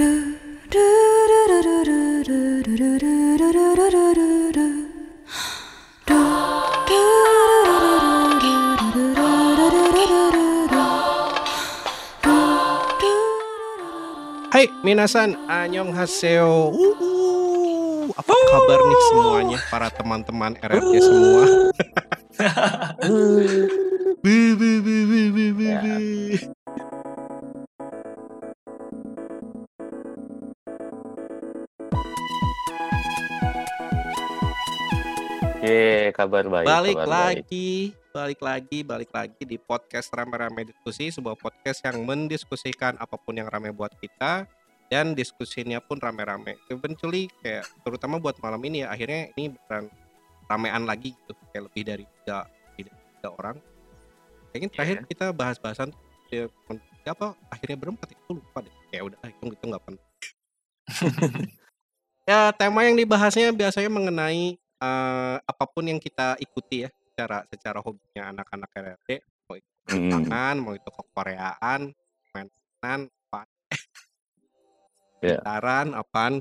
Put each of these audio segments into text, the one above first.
Hai minasan, annyeonghaseyo. Uh, apa kabar nih semuanya para teman-teman RRT semua? kabar baik. Balik kabar baik. lagi, balik lagi, balik lagi di podcast rame-rame diskusi, sebuah podcast yang mendiskusikan apa pun yang rame buat kita dan diskusinya pun rame-rame. Eventually kayak terutama buat malam ini ya akhirnya ini beneran ramean lagi gitu, kayak lebih dari tiga, lebih dari tiga orang. Kayaknya terakhir Iya. kita bahas-bahasan ya, apa akhirnya berempat ya, aku lupa deh. Ya udah itu itu nggak penting. ya tema yang dibahasnya biasanya mengenai eh, apa pun yang kita ikuti ya secara secara hobinya anak-anak RRT mau itu. Jepangan, mau itu kekoreaan, mainan, apa, Ya. gitaran, apaan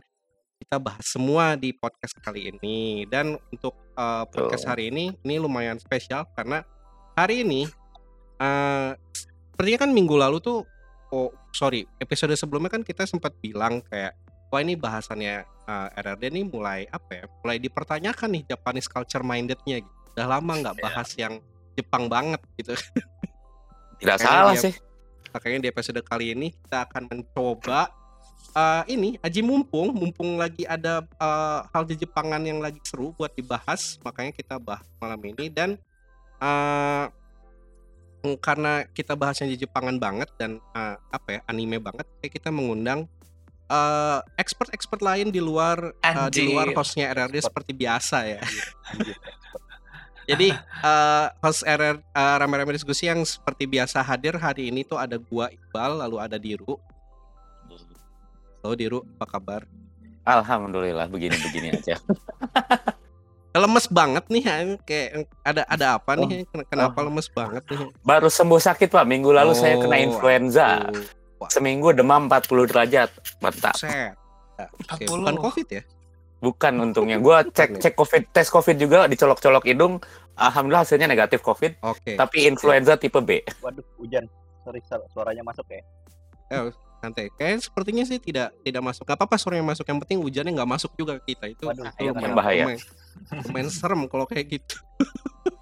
kita bahas semua di podcast kali ini dan untuk eh, podcast Betul. hari ini ini lumayan spesial karena hari ini eh sepertinya kan minggu lalu tuh oh sorry episode sebelumnya kan kita sempat bilang kayak wah ini bahasannya eh, RRD nih mulai apa ya mulai dipertanyakan nih Japanese culture mindednya gitu. Udah lama nggak Iya. bahas yang Jepang banget gitu. Tidak Kayaknya salah dia- sih. makanya di episode kali ini kita akan mencoba eh, ini aji mumpung. Mumpung lagi ada eh, hal di Jepangan yang lagi seru buat dibahas. Makanya kita bahas malam ini. Dan mm, karena kita bahasnya di Jepangan banget dan eh, apa ya anime banget kayak kita mengundang eh, expert-expert lain di luar eh, di luar hostnya RRD seperti biasa ya jadi eh, host RR eh, rame-rame diskusi yang seperti biasa hadir hari ini tuh ada gua Iqbal lalu ada Diru. Halo Diru, apa kabar? Alhamdulillah begini-begini aja. Lemes banget nih, ya, kayak ada ada apa Oh. nih? Ken- Kenapa lemes banget nih? Baru sembuh sakit Pak. Minggu lalu saya kena Oh, influenza. aduh, Seminggu demam 40 derajat. Mantap. Set. 40. Bukan COVID ya? Bukan untungnya. Gua cek cek COVID, tes COVID juga dicolok-colok hidung. Alhamdulillah hasilnya negatif COVID, Oke. tapi influenza tipe B. Waduh, hujan. Sorry, su- suaranya masuk ya. Eh, santai. Kayak sepertinya sih tidak tidak masuk. Gak apa-apa suara yang masuk. Yang penting hujannya nggak masuk juga ke kita. Itu, Waduh, itu iya, lumayan, bahaya. lumayan, lumayan serem kalau kayak gitu.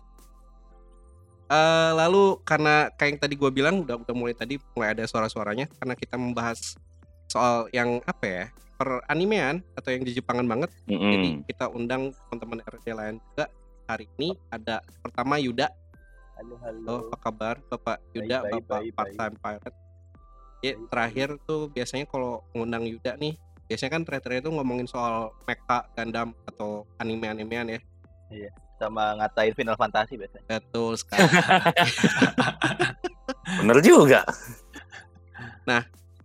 Eh, lalu karena kayak yang tadi gue bilang udah udah mulai tadi mulai ada suara-suaranya karena kita membahas soal yang apa ya per animean atau yang di Jepangan banget. Jadi Mm-mm. kita undang teman-teman RD lain juga. Hari ini ada pertama Yuda. Halo, Halo, halo. apa kabar Bapak Yuda, baik, Bapak baik, part time pirate? Ya, terakhir tuh biasanya kalau ngundang Yuda nih, biasanya kan terakhir itu ngomongin soal mecha, Gundam atau anime-animean ya. Sama ngatain Final Fantasy biasanya. Betul sekali. Bener juga.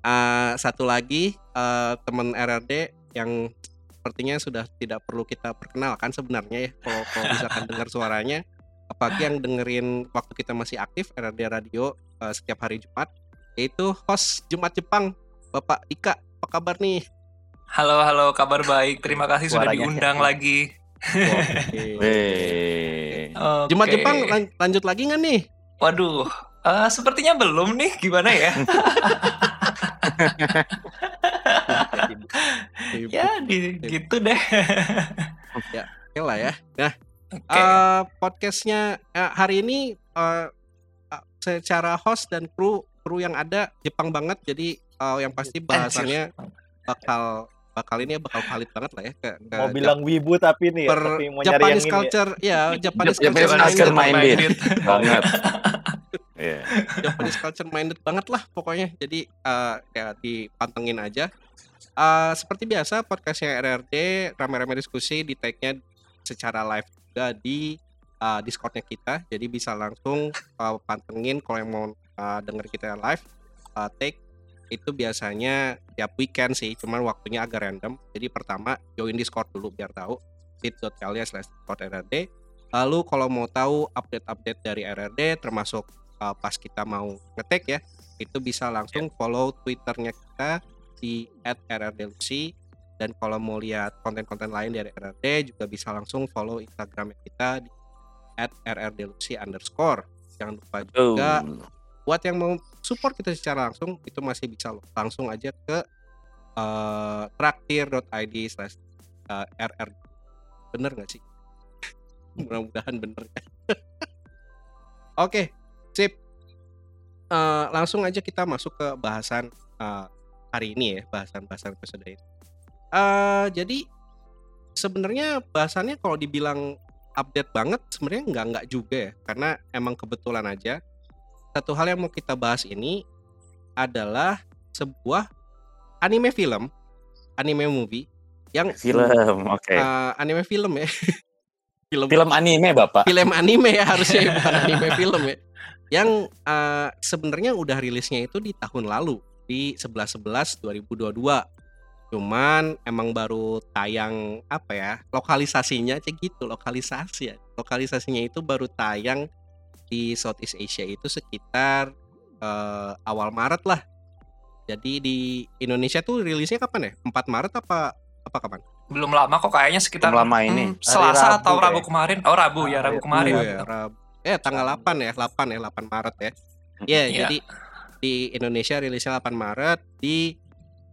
Eh, satu lagi eh, teman RRD yang sepertinya sudah tidak perlu kita perkenalkan sebenarnya ya kalau kalau misalkan dengar suaranya apalagi yang dengerin waktu kita masih aktif RRD Radio eh, setiap hari Jumat yaitu host Jumat Jepang Bapak Dika apa kabar nih Halo, halo, kabar baik. Terima kasih sudah Suaranya diundang siapa? lagi. Oke. Weh. Oke. Jumat Jepang lan- lanjut lagi nggak nih Waduh, eh, sepertinya belum nih. Gimana ya? Ya, di, gitu deh. Oke lah ya nah Oke. eh, podcastnya eh, hari ini eh, eh, secara host dan kru kru yang ada Jepang banget jadi eh, yang pasti bahasannya bakal bakal ini ya bakal valid banget lah ya ke, ke mau bilang wibu tapi nih ya, per tapi mau nyari yang Japanese ini ya. culture ya Japanese Japanese culture culture minded, minded. Banget. Iya. Japanese culture minded banget lah pokoknya jadi eh, ya dipantengin aja Eh, seperti biasa podcastnya RRD rame-rame diskusi di tag-nya secara live juga di eh, Discordnya kita jadi bisa langsung eh, pantengin kalau yang mau eh, denger kita live eh, take itu biasanya tiap weekend sih cuman waktunya agak random jadi pertama join Discord dulu biar tahu bit.ly slash Discord RRD lalu kalau mau tahu update-update dari RRD termasuk uh, pas kita mau ngetek ya itu bisa langsung follow twitternya kita di @rrdelusi dan kalau mau lihat konten-konten lain dari RRD juga bisa langsung follow Instagram kita di @rrdelusi underscore. Jangan lupa juga Oh. Buat yang mau support kita secara langsung itu masih bisa loh. langsung aja ke eh, traktir.id slash eh, rr. Bener nggak sih? Mudah-mudahan bener ya. Oke sip. Eh, langsung aja kita masuk ke bahasan eh, hari ini ya bahasan-bahasan episode ini. Eh, jadi sebenarnya bahasannya kalau dibilang update banget sebenarnya nggak nggak juga ya. Karena emang kebetulan aja satu hal yang mau kita bahas ini adalah sebuah anime film, anime movie yang Film, oke. eh, anime film ya. film Film anime, Bapak. film anime ya harusnya ya, bukan anime film ya. Yang eh, sebenarnya udah rilisnya itu di tahun lalu di 11 11 2022. Cuman emang baru tayang apa ya? Lokalisasinya aja gitu, lokalisasi ya. Lokalisasinya itu baru tayang di Southeast Asia itu sekitar eh, awal Maret lah. Jadi di Indonesia tuh rilisnya kapan ya? 4 Maret apa apa kapan? Belum lama kok kayaknya sekitar Belum lama ini. hmm, Selasa Rabu atau Rabu kayak. kemarin. Oh, Rabu ya, Rabu Rabu kemarin. Rabu ya, Rabu. Eh tanggal 8 ya, 8 ya, 8 Maret ya. Iya, Iya. jadi di Indonesia rilisnya 8 Maret, di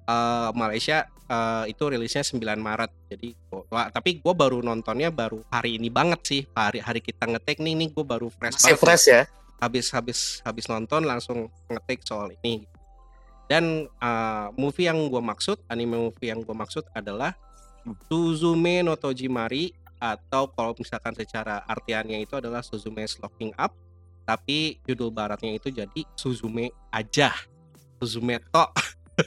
eh, Malaysia eh, itu rilisnya 9 Maret. Jadi wah, tapi gue baru nontonnya baru hari ini banget sih. Hari hari kita ngetek nih nih gue baru fresh Masih banget. fresh ya? Habis habis habis nonton langsung ngetek soal ini. Dan eh, movie yang gue maksud, anime movie yang gue maksud adalah Suzume no Tojimari atau kalau misalkan secara artiannya itu adalah Suzume's Locking Up tapi judul baratnya itu jadi Suzume aja Suzume to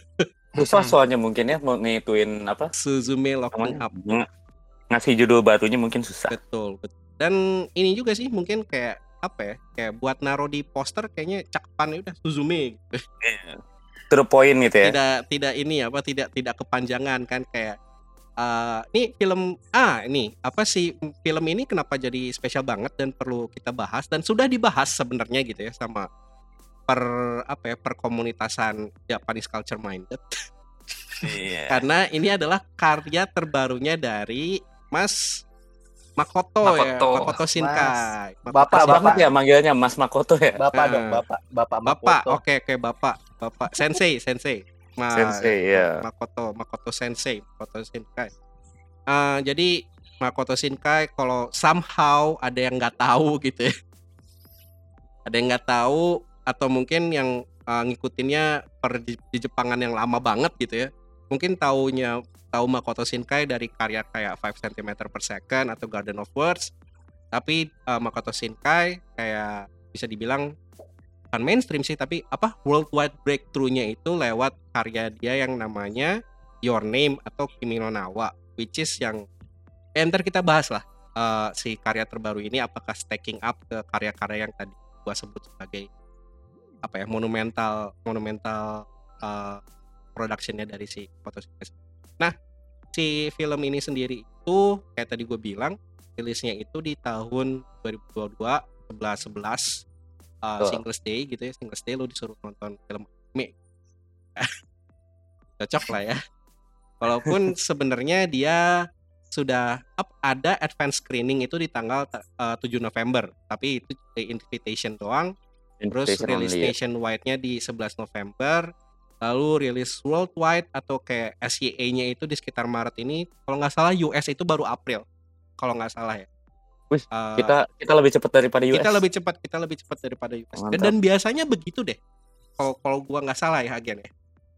Susah soalnya mungkin ya mau ngituin apa? Suzume Locking? Up Ng- Ngasih judul barunya mungkin susah. betul betul dan ini juga sih mungkin kayak apa ya kayak buat naro di poster kayaknya cakepan ya udah Suzume gitu. To the point gitu ya. tidak tidak ini apa tidak tidak kepanjangan kan kayak eh ini film ah ini apa sih film ini kenapa jadi spesial banget dan perlu kita bahas dan sudah dibahas sebenarnya gitu ya sama per apa ya per komunitasan Japanese culture minded Iya. karena ini adalah karya terbarunya dari Mas Makoto, ya Makoto. Makoto Shinkai Makoto Bapak, Shinkai. banget ya manggilnya Mas Makoto ya. Bapak Ah. dong, bapak, bapak, Bapak, Makoto. oke oke Bapak, Bapak Sensei, Sensei. Ma- Sensei, ya. Makoto, Makoto Sensei, Makoto Shinkai. Eh, jadi Makoto Shinkai kalau somehow ada yang nggak tahu gitu ya. Ada yang nggak tahu atau mungkin yang eh, ngikutinnya per di, Jepangan yang lama banget gitu ya. Mungkin taunya tahu Makoto Shinkai dari karya kayak 5 cm per second atau Garden of Words. Tapi eh, Makoto Shinkai kayak bisa dibilang bukan mainstream sih tapi apa worldwide breakthrough-nya itu lewat karya dia yang namanya Your Name atau Kimi no Nawa which is yang eh, kita bahas lah eh, si karya terbaru ini apakah stacking up ke karya-karya yang tadi gua sebut sebagai apa ya monumental monumental eh, productionnya dari si Photosynthesis. Nah si film ini sendiri itu kayak tadi gue bilang rilisnya itu di tahun 2022 11 11 uh, Betul. Singles Day gitu ya Singles Day lo disuruh nonton film anime cocok lah ya walaupun sebenarnya dia sudah up ada advance screening itu di tanggal uh, 7 November tapi itu eh, invitation doang terus rilis ya. nationwide-nya di 11 November lalu rilis worldwide atau kayak SYA-nya itu di sekitar Maret ini kalau nggak salah US itu baru April kalau nggak salah ya Wih, Uh, Kita kita lebih cepat daripada US. kita lebih cepat kita lebih cepat daripada US dan, Mantap. dan biasanya begitu deh kalau kalau gua nggak salah ya Agen ya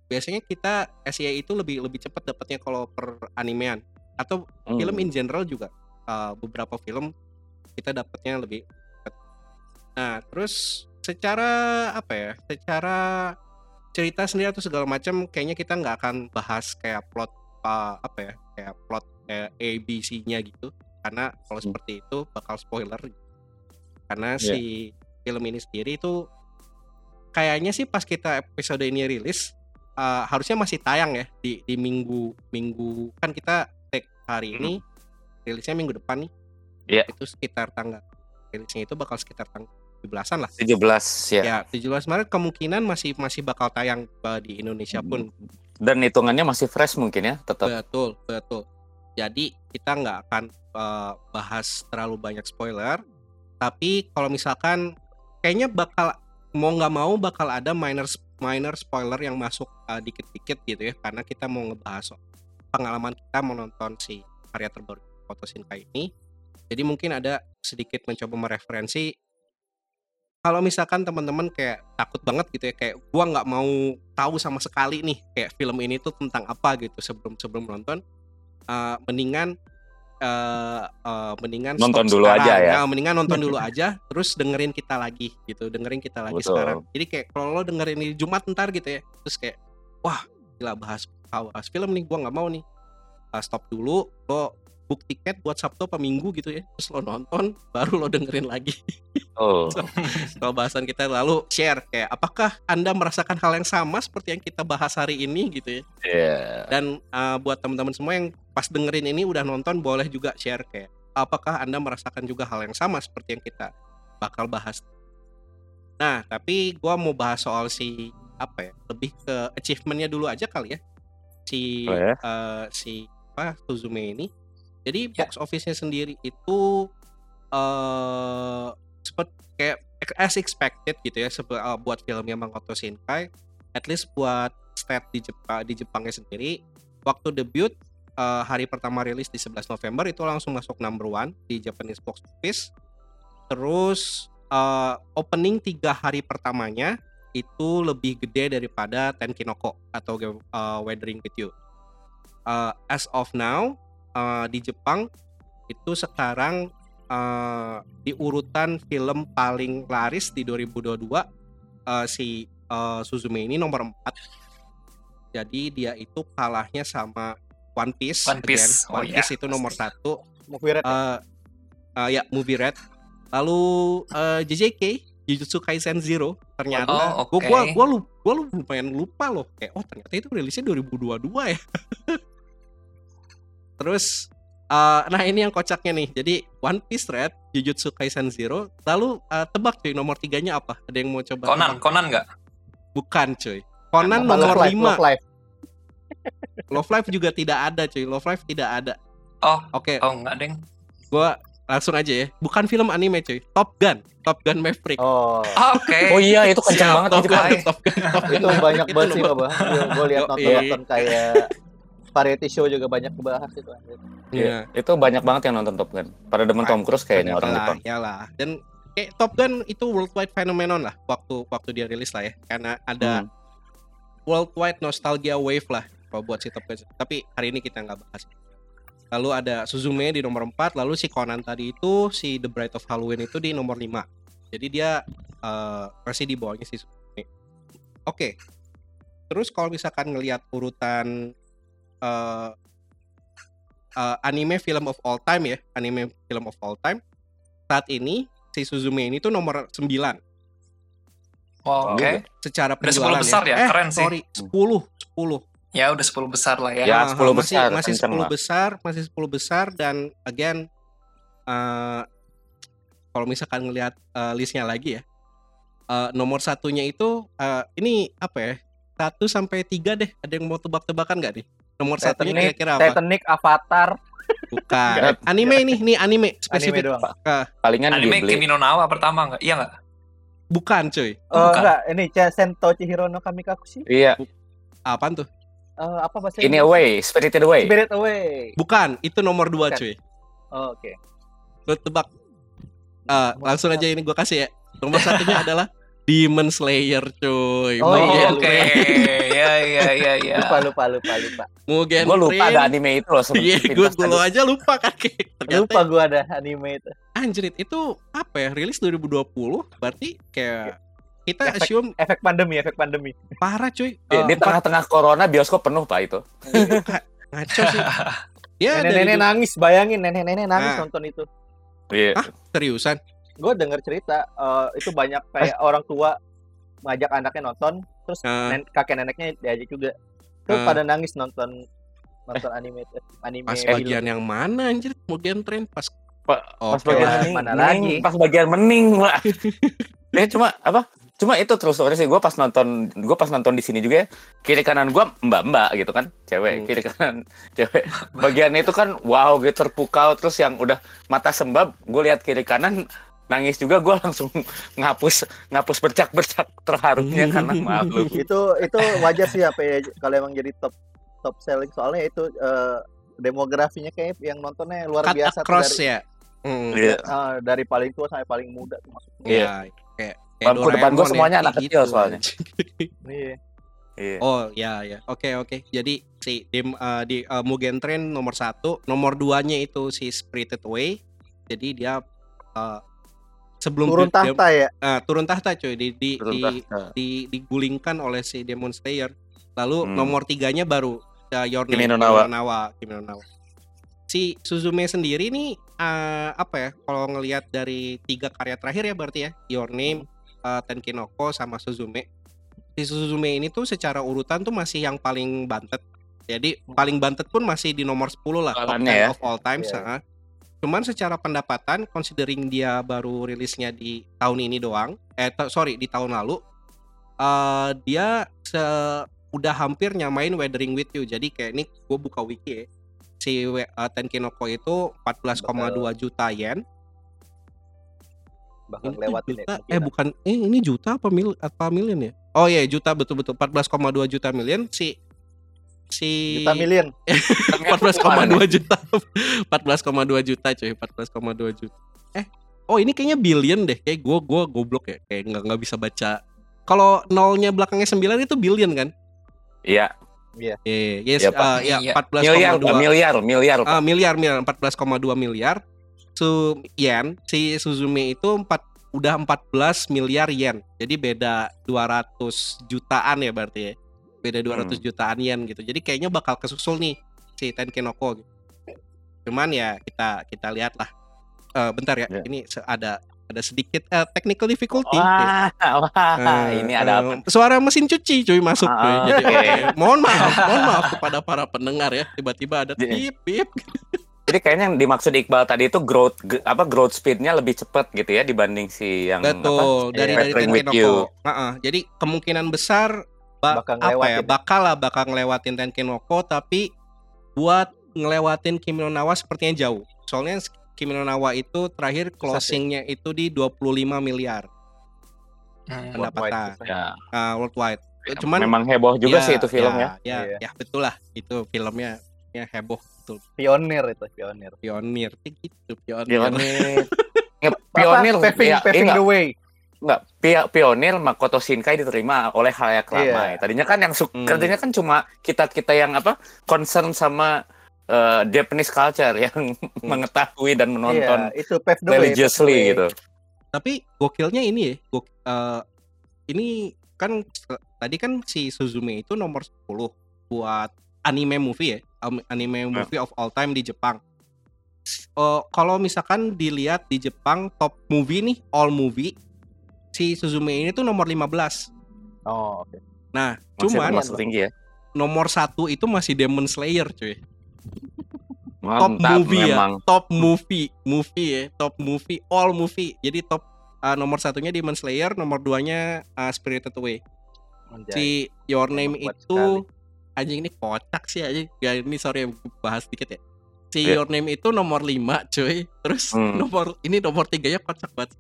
biasanya kita SIA itu lebih lebih cepat dapatnya kalau per animean atau Hmm. film in general juga uh, beberapa film kita dapatnya lebih cepat. nah terus secara apa ya secara cerita sendiri atau segala macam kayaknya kita nggak akan bahas kayak plot uh, apa ya kayak plot eh, A B C-nya gitu karena kalau Hmm. seperti itu bakal spoiler karena Iya. si film ini sendiri itu kayaknya sih pas kita episode ini rilis uh, harusnya masih tayang ya di di minggu minggu kan kita take hari ini rilisnya minggu depan nih Iya. itu sekitar tanggal rilisnya itu bakal sekitar tanggal 17-an lah 17 ya. ya 17 Maret kemungkinan masih masih bakal tayang uh, di Indonesia pun Dan hitungannya masih fresh mungkin ya, tetap. Betul, betul. Jadi kita nggak akan eh, bahas terlalu banyak spoiler. Tapi kalau misalkan kayaknya bakal mau nggak mau bakal ada minor minor spoiler yang masuk eh, dikit-dikit gitu ya, karena kita mau ngebahas pengalaman kita menonton si karya terbaru Foto Shinkai ini. Jadi mungkin ada sedikit mencoba mereferensi kalau misalkan teman-teman kayak takut banget gitu ya kayak gua nggak mau tahu sama sekali nih kayak film ini tuh tentang apa gitu sebelum sebelum nonton eh, mendingan eh, eh, mendingan Nonton dulu sekarang. aja ya. Nah, mendingan nonton dulu aja terus dengerin kita lagi gitu dengerin kita lagi Betul. sekarang jadi kayak kalau lo dengerin ini Jumat ntar gitu ya terus kayak wah gila bahas bahas film nih gua nggak mau nih Uh, stop dulu lo book tiket buat Sabtu apa Minggu gitu ya. Terus lo nonton baru lo dengerin lagi. Oh, kalau bahasan kita lalu share kayak apakah anda merasakan hal yang sama seperti yang kita bahas hari ini gitu ya? Iya. dan uh, buat teman-teman semua yang pas dengerin ini udah nonton boleh juga share kayak apakah anda merasakan juga hal yang sama seperti yang kita bakal bahas? Nah tapi gua mau bahas soal si apa ya lebih ke achievementnya dulu aja kali ya. Si Boleh. eh, si apa Suzume ini jadi Ya. box office-nya sendiri itu eh seperti kayak as expected gitu ya sebe- eh, buat filmnya Makoto Shinkai. At least buat stat di Jepang di Jepangnya sendiri. Waktu debut eh, hari pertama rilis di 11 November itu langsung masuk number one di Japanese box office. Terus eh, opening tiga hari pertamanya itu lebih gede daripada Tenkinoko atau eh, Weathering with You. Eh, as of now eh, di Jepang itu sekarang eh, di urutan film paling laris di 2022 eh, si eh, Suzume ini nomor 4 jadi dia itu kalahnya sama One Piece One Piece. again. Oh, One iya. Piece itu nomor satu Movie Red. eh eh, ya movie red lalu eh, JJK Jujutsu Kaisen Zero ternyata Oh, gua oke. gua gua, lu- gua lu- lumayan lupa loh kayak oh ternyata itu rilisnya 2022 ya terus eh, nah ini yang kocaknya nih jadi One Piece Red Jujutsu Kaisen Zero lalu eh, tebak cuy nomor tiganya apa ada yang mau coba Conan, tebak? Conan nggak? bukan cuy Conan Apa, nomor Love Live, 5 Love Live. Love Live juga tidak ada cuy Love Live tidak ada Oh, oke oh nggak deng. gua langsung aja ya bukan film anime cuy Top Gun Top Gun Maverick Oh, Oke. Oh iya, itu kencang banget Top itu Gun. Top Gun, Top Gun itu banyak banget sih Pak. Gue lihat nonton-nonton kayak variety show juga banyak kebahas itu. anjir. Iya. Itu banyak banget yang nonton Top Gun. Pada demen Tom Cruise kayaknya orang Jepang. yalah. Dan kayak Top Gun itu worldwide phenomenon lah waktu waktu dia rilis lah ya. Karena ada Hmm. worldwide nostalgia wave lah kalau buat si Top Gun. Tapi hari ini kita nggak bahas. Lalu ada Suzume di nomor 4, lalu si Conan tadi itu si The Bride of Halloween itu di nomor 5. Jadi dia eh, masih di bawahnya si Suzume. Oke. Terus kalau misalkan ngelihat urutan eh, eh, anime film of all time ya, anime film of all time saat ini si Suzume ini tuh nomor 9 Oh, Oke. secara Udah 10 penjualan besar ya, Eh, keren sih. sorry, 10, 10. Ya udah 10 besar lah ya. Ya, Ah, 10 masih, besar, Masih kenceng 10 lah. besar, masih 10 besar dan again eh kalau misalkan ngelihat eh, listnya lagi ya. eh, nomor satunya itu eh, ini apa ya? 1 sampai 3 deh. Ada yang mau tebak-tebakan nggak nih? Nomor satunya Titanic, kira-kira apa? Titanic, Avatar, Bukan. Anime ini, nih anime anime spesifik. doang. Palingan Anime Ghibli. Kimi no Nawa pertama nggak? Iya nggak? Bukan, cuy. Oh, Bukan. enggak, ini Sento Chihiro no Kamikakushi. Iya, Apaan tuh? Eh, apa bahasa ini away, Spirited Away. Spirit Away. Bukan, itu nomor 2, Bukan. cuy. Oh, Oke. Lo tebak. Eh, Nomor langsung aja satu. ini gua kasih ya. Nomor satunya adalah Demon Slayer, cuy. Oh, Mugen iya, Oke. Train. Ya ya ya ya. Lupa, lupa, lupa, lupa. Mugen Gue lupa ada anime itu loh Iya, gue gue aja lupa kan ternyata Lupa gua ada anime itu. anjrit itu apa ya rilis 2020 berarti kayak kita Efek- assume Efek pandemi, efek pandemi. parah cuy Di, Eh, di tengah-tengah corona bioskop penuh pak itu. empat- ngaco sih dia dari Nenek-nenek nangis, bayangin nenek-nenek nangis Ah. nonton itu. Iya. Hah? seriusan Gue denger cerita eh, itu banyak kayak orang tua ngajak anaknya nonton, terus Ah. nen- kakek neneknya diajak juga. Terus Ah. pada nangis nonton nonton anime itu. Anime pas film. bagian yang mana anjir Mugen Train pas Pa- Pas Oke. bagian mening, mana mening, lagi? pas bagian mening pak. Dia cuma apa? cuma itu terus story sih gue pas nonton gue pas nonton di sini juga ya, kiri kanan gue mbak mbak gitu kan cewek Hmm. kiri kanan cewek bagiannya itu kan wow gitu terpukau terus yang udah mata sembab gue lihat kiri kanan nangis juga gue langsung ngapus ngapus bercak bercak terharunya karena malu itu itu wajar sih apa ya kalau emang jadi top top selling soalnya itu eh, demografinya kayak yang nontonnya luar Cut biasa tuh across dari ya. Hmm. Iya. eh, dari paling tua sampai paling muda tuh maksudnya. Iya. Ya, kayak kayak Bangku depan gua Doraemon semuanya ya, anak kayak kecil gitu, soalnya. anjing. Iya. Iya. Oh ya ya oke oke jadi si di, uh, di uh, Mugen Train nomor satu nomor duanya itu si Spirited Away jadi dia uh, sebelum Turun dia- tahta ya. uh, turun tahta cuy di di, Turun di, tahta. di- digulingkan oleh si Demon Slayer lalu Hmm. nomor tiganya baru uh, Your Kimi no Nawa. Nawa Kimi no Nawa. si Suzume sendiri nih uh, apa ya kalau ngelihat dari tiga karya terakhir ya berarti ya Your Name uh, Tenkinoko sama Suzume si Suzume ini tuh secara urutan tuh masih yang paling bantet jadi paling bantet pun masih di nomor 10 lah top Kalannya 10 ya. of all times Iya. ah. Cuman secara pendapatan considering dia baru rilisnya di tahun ini doang eh sorry di tahun lalu eh dia se udah hampir nyamain Weathering with You jadi kayak ini gue buka wiki ya si We- eh, Tenkinoko itu 14,2 juta yen Bakal ini lewatin ya. juta, eh kemungkinan. bukan eh ini juta apa mil apa million ya oh iya juta betul betul 14,2 juta million si si Juta million. 14,2 juta. 14,2 juta cuy. 14,2 juta. Eh oh ini kayaknya billion deh. Kayak gua gua goblok ya. Kayak nggak nggak bisa baca. Kalau nolnya belakangnya 9 itu billion kan? Iya, Iya, yes, Iya, Pak. uh, ya, Iya. 14,2 miliar, miliar, miliar. Pak. Ah, miliar miliar. 14,2 miliar. Su yen. Si Suzume itu empat udah 14 miliar yen. Jadi beda 200 jutaan ya berarti ya beda 200 jutaan yen gitu jadi kayaknya bakal kesusul nih si Tenkinoko gitu. cuman ya kita kita lihat lah Eh, bentar ya Ya. ini ada ada sedikit eh, technical difficulty Wah, wah, Eh, ini ada apa? suara mesin cuci cuy masuk cuy. Ah, Jadi, eh, mohon maaf, mohon maaf kepada para pendengar ya. Tiba-tiba ada Jadi- pip pip. Jadi kayaknya yang dimaksud Iqbal tadi itu growth apa growth speednya lebih cepat gitu ya dibanding si yang Betul, apa? dari Iya. dari You. Tenkinoko. Heeh, jadi kemungkinan besar ba- Bakal apa ya? ngelewatin. Bakal lah bakal ngelewatin Tenkinoko tapi buat ngelewatin Kimi no Nawa sepertinya jauh. Soalnya Kimi no Nawa itu terakhir closingnya itu di 25 miliar Hmm. pendapatan Worldwide. Ya, uh, worldwide. Cuman memang heboh juga ya, sih itu film ya. Ya, Iya. ya betul lah. Itu filmnya ya heboh betul. Pionir itu, pionir. Pionir gitu, pionir. Pionir. Pionir ya, paving enggak, the way. enggak, Pi- pionir Makoto Shinkai diterima oleh halayak ramai. Tadinya kan yang Hmm. kerjanya kan cuma kita-kita yang apa? concern sama eh, Japanese culture yang mengetahui dan menonton Iya, itu pave the way. religiously way. gitu. Tapi gokilnya ini ya, gok, eh, ini kan se- tadi kan si Suzume itu nomor 10 buat anime movie ya, am- anime movie of all time di Jepang. Eh, kalau misalkan dilihat di Jepang top movie nih, all movie, si Suzume ini tuh nomor 15. Oh, oke. Nah, Masih cuman termasuk tinggi ya. nomor satu itu masih Demon Slayer cuy. top Mantap movie memang. ya, top movie, movie ya, top movie, all movie. Jadi top uh, nomor satunya Demon Slayer, nomor duanya uh, Spirited Away. Anjay. Si Your Name itu sekali. anjing ini kocak sih anjing. Ya ini sorry bahas dikit ya. Si Iya. Your Name itu nomor 5 cuy. Terus Hmm. nomor ini nomor tiganya kocak banget.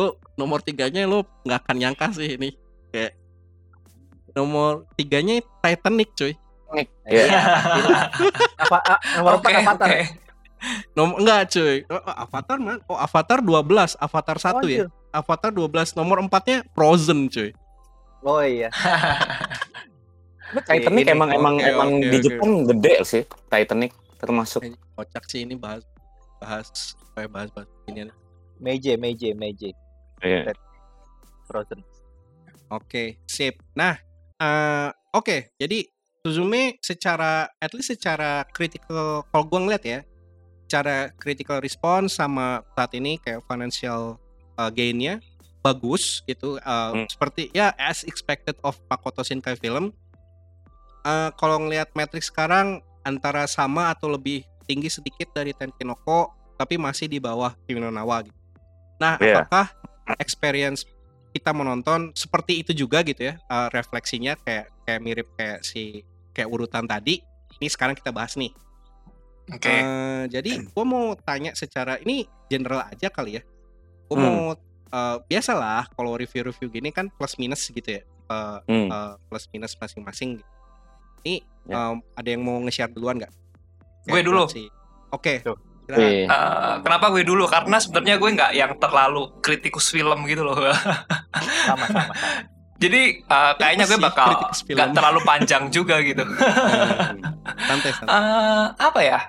Lu nomor tiganya lu nggak akan nyangka sih ini. Kayak nomor tiganya Titanic cuy. Iya. Apa, ah, nomor Oke, empat Avatar. oke. Nomor enggak cuy. Oh, oh, Avatar man. Oh Avatar 12, Avatar 1 Oh, ya. iya. Avatar 12 nomor 4-nya Frozen cuy. Oh iya. Titanic Ini, emang emang oke, emang oke, di oke. Jepang gede sih Titanic termasuk. Kocak sih ini bahas bahas apa ya bahas bahas ini. Meije, Meije, Meije. Iya. Frozen. Oke, sip. Nah, eh oke, jadi Suzume secara at least secara critical kalau gua ngeliat ya, cara critical response sama saat ini kayak financial uh, gain-nya bagus gitu uh, Hmm. seperti ya as expected of Makoto Shinkai film. Eh kalau ngelihat Matrix sekarang antara sama atau lebih tinggi sedikit dari Tenkinoko tapi masih di bawah Kimi no Nawa gitu. Nah, Iya. apakah experience kita menonton seperti itu juga gitu ya eh, refleksinya kayak kayak mirip kayak si kayak urutan tadi ini sekarang kita bahas nih Oke. Eh, jadi gue mau tanya secara ini general aja kali ya gue Hmm. mau eh, biasalah kalau review-review gini kan plus minus gitu ya eh, Hmm. eh, plus minus masing-masing gitu. ini Ya. em, ada yang mau nge-share duluan nggak Gue dulu. buat si- oke Tuh. Eh, kenapa gue dulu? Karena sebenarnya gue nggak yang terlalu kritikus film gitu loh. sama sama sama. Jadi eh, kayaknya gue sih bakal nggak terlalu panjang juga gitu. Santai santai Eh, apa ya?